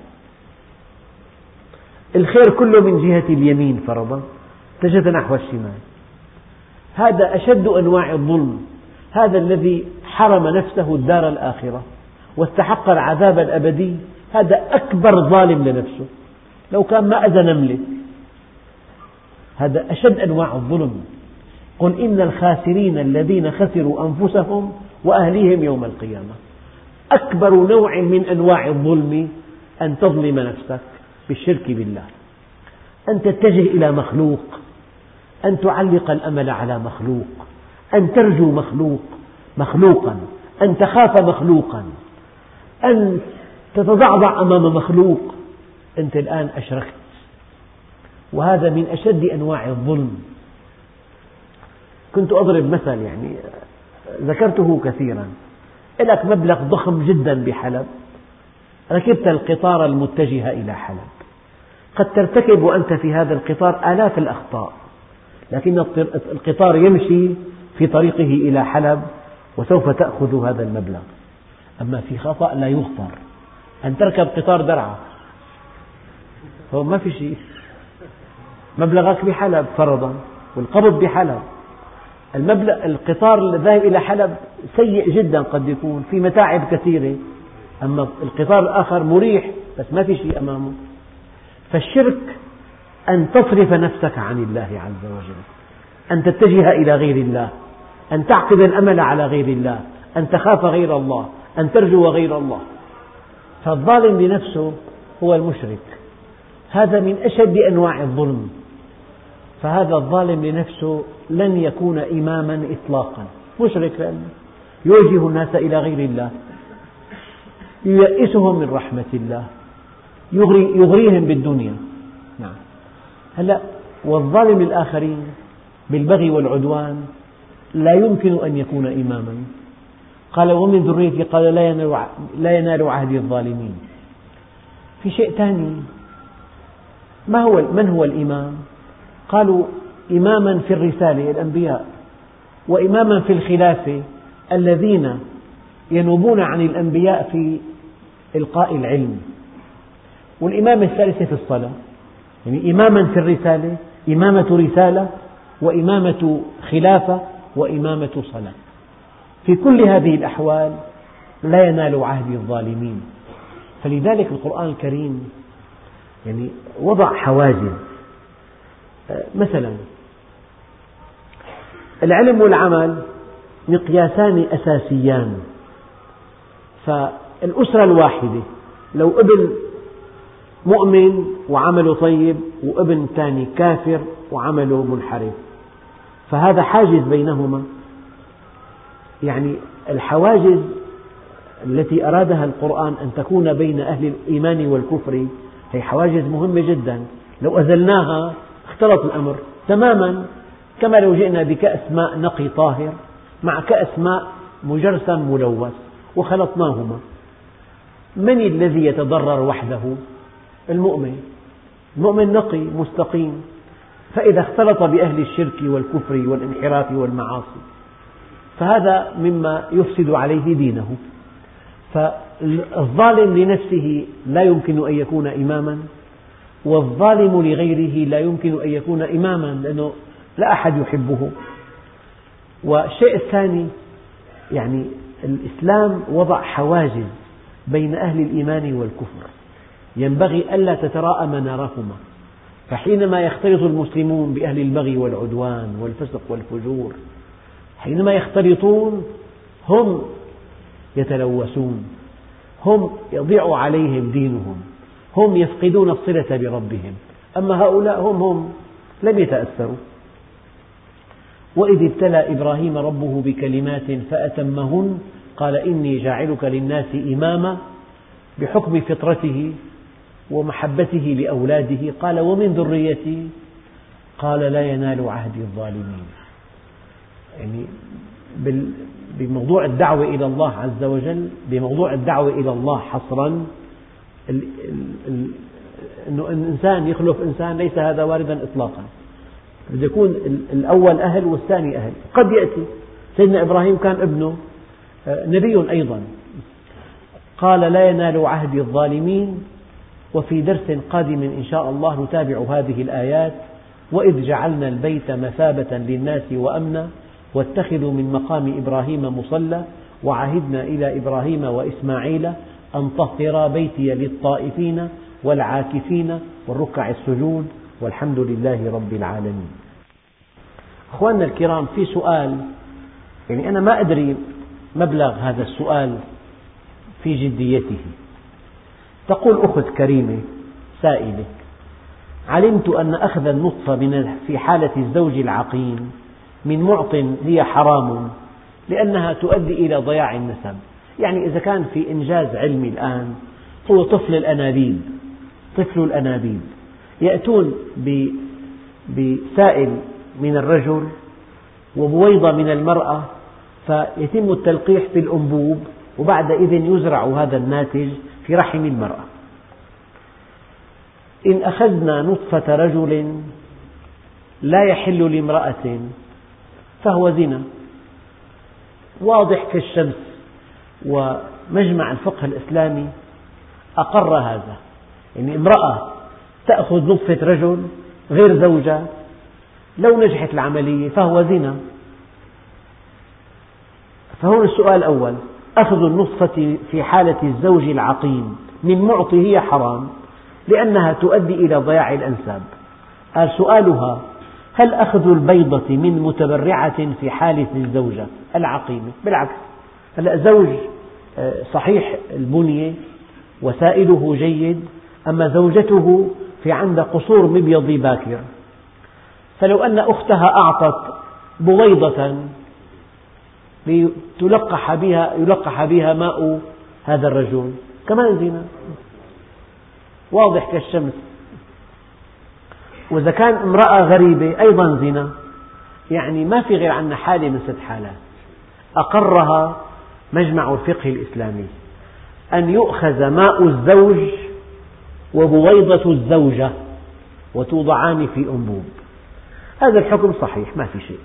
الخير كله من جهة اليمين فرضا اتجهت نحو الشمال. هذا أشد أنواع الظلم. هذا الذي حرم نفسه الدار الآخرة واستحق العذاب الأبدي. هذا أكبر ظالم لنفسه. لو كان ما أذى نملة هذا أشد أنواع الظلم. قل إن الخاسرين الذين خسروا أنفسهم وأهليهم يوم القيامة. أكبر نوع من أنواع الظلم أن تظلم نفسك بالشرك بالله. أن تتجه إلى مخلوق. أن تعلق الأمل على مخلوق. أن ترجو مخلوق مخلوقا. أن تخاف مخلوقا. أن تتضعضع أمام مخلوق. أنت الآن أشركت. وهذا من أشد أنواع الظلم. كنت أضرب مثل يعني ذكرته كثيرا. لك مبلغ ضخم جدا بحلب. ركبت القطار المتجه إلى حلب. قد ترتكب وأنت في هذا القطار آلاف الأخطاء. لكن القطار يمشي في طريقه إلى حلب وسوف تأخذ هذا المبلغ. أما في خطأ لا يغفر. أن تركب قطار درعا. هو ما في شيء. مبلغك بحلب فرضا والقبض بحلب. المبلغ القطار الذاهب إلى حلب سيء جدا قد يكون في متاعب كثيرة. أما القطار الآخر مريح بس ما في شيء أمامه. فالشرك أن تصرف نفسك عن الله عز وجل أن تتجه إلى غير الله أن تعقد الأمل على غير الله أن تخاف غير الله أن ترجو غير الله. فالظالم لنفسه هو المشرك. هذا من أشد أنواع الظلم. فهذا الظالم لنفسه لن يكون إماما إطلاقا. مشرك لأنه يوجه الناس إلى غير الله ييئسهم من رحمة الله يغري يغريهم بالدنيا. نعم. هلا والظالم للآخرين بالبغي والعدوان لا يمكن أن يكون إماما. قال ومن ذريتي قال لا ينال, لا ينال عهدي الظالمين. في شيء ثاني ما هو من هو الإمام؟ قالوا إماما في الرسالة الأنبياء وإماما في الخلافة الذين ينوبون عن الأنبياء في إلقاء العلم. والإمامة الثالثة في الصلاة يعني إماما في الرسالة إمامة رسالة وإمامة خلافة وإمامة صلاة. في كل هذه الأحوال لا ينال عهد الظالمين. فلذلك القرآن الكريم يعني وضع حواجز مثلا العلم والعمل مقياسان أساسيان. فالأسرة الواحدة لو ابن مؤمن وعمله طيب وابن ثاني كافر وعمله منحرف. فهذا حاجز بينهما. يعني الحواجز التي أرادها القرآن أن تكون بين أهل الإيمان والكفر هي حواجز مهمة جدا. لو أزلناها اختلط الأمر تماما. كما لو جئنا بكأس ماء نقي طاهر مع كأس ماء مجرسم ملوث وخلطناهما. من الذي يتضرر وحده؟ المؤمن. المؤمن نقي مستقيم. فإذا اختلط بأهل الشرك والكفر والانحراف والمعاصي فهذا مما يفسد عليه دينه. فالظالم لنفسه لا يمكن أن يكون إماما. والظالم لغيره لا يمكن أن يكون إماما لأنه لا أحد يحبه. والشيء الثاني يعني الإسلام وضع حواجز بين أهل الإيمان والكفر. ينبغي ألا تتراءى منارهما فحينما يختلط المسلمون بأهل البغي والعدوان والفسق والفجور حينما يختلطون هم يتلوثون هم يضيع عليهم دينهم. هم يفقدون الصلة بربهم. أما هؤلاء هم هم لم يتأثروا. وإذ ابتلى إبراهيم ربه بكلمات فأتمهن قال إني جاعلك للناس إماما بحكم فطرته ومحبته لأولاده. قال ومن ذريتي؟ قال لا ينال عهد الظالمين. يعني بموضوع الدعوة إلى الله عز وجل بموضوع الدعوة إلى الله حصرا أنه الإنسان يخلف إنسان ليس هذا واردا إطلاقا. بده يكون الأول أهل والثاني أهل. قد يأتي. سيدنا إبراهيم كان ابنه آه، نبي أيضا. قال لا ينال عهد الظالمين وفي درس قادم إن شاء الله نتابع هذه الآيات وإذ جعلنا البيت مثابة للناس وأمنا واتخذوا من مقام إبراهيم مصلى وعهدنا إلى إبراهيم وإسماعيل أن طهرا بيتي للطائفين والعاكفين والركع السجود والحمد لله رب العالمين. أخواننا الكرام في سؤال يعني أنا ما أدري مبلغ هذا السؤال في جديته. تقول أخت كريمة سائلة علمت أن أخذ النطفة من في حالة الزوج العقيم من معط هي حرام لأنها تؤدي إلى ضياع النسب. يعني إذا كان في إنجاز علمي الآن هو طفل الأنابيب طفل الأنابيب. يأتون بسائل من الرجل وبويضة من المرأة فيتم التلقيح في الأنبوب وبعد إذن يزرع هذا الناتج في رحم المرأة. إن أخذنا نطفة رجل لا يحل لامرأة فهو زنا. واضح كالشمس. ومجمع الفقه الإسلامي أقر هذا. يعني امرأة تأخذ نطفة رجل غير زوجها لو نجحت العملية فهو زنا. فهون السؤال الأول أخذ النطفة في حالة الزوج العقيم من معطي هي حرام لأنها تؤدي إلى ضياع الأنساب. قال سؤالها هل أخذ البيضة من متبرعة في حالة الزوجة العقيمة؟ بالعكس هلأ زوج صحيح البنية وسائله جيد أما زوجته في عندها قصور مبيض باكر. فلو أن أختها أعطت بويضة لتلقح بها يلقح بها ماء هذا الرجل. كمان زنا واضح كالشمس. وإذا كان امرأة غريبة أيضا زنا يعني ما في غير عنا حالة من ست حالات. أقرها مجمع الفقه الإسلامي. أن يؤخذ ماء الزوج وبويضة الزوجة وتوضعان في أنبوب. هذا الحكم صحيح ما في شيء.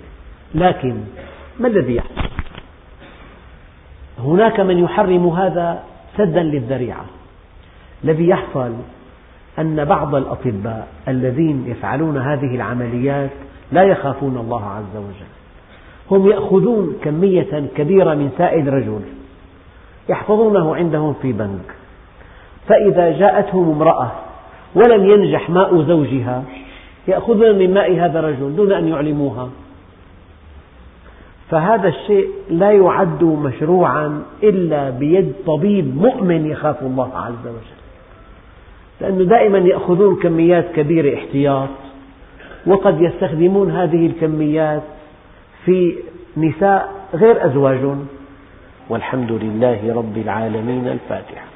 لكن ما الذي يحصل؟ هناك من يحرم هذا سدا للذريعة. الذي يحصل أن بعض الأطباء الذين يفعلون هذه العمليات لا يخافون الله عز وجل. هم يأخذون كمية كبيرة من سائل رجل يحفظونه عندهم في بنك. فإذا جاءتهم امرأة ولم ينجح ماء زوجها يأخذون من ماء هذا الرجل دون أن يعلموها. فهذا الشيء لا يعد مشروعا إلا بيد طبيب مؤمن يخاف الله عز وجل. لأنه دائما يأخذون كميات كبيرة احتياط وقد يستخدمون هذه الكميات في نساء غير أزواجهم. والحمد لله رب العالمين. الفاتحة.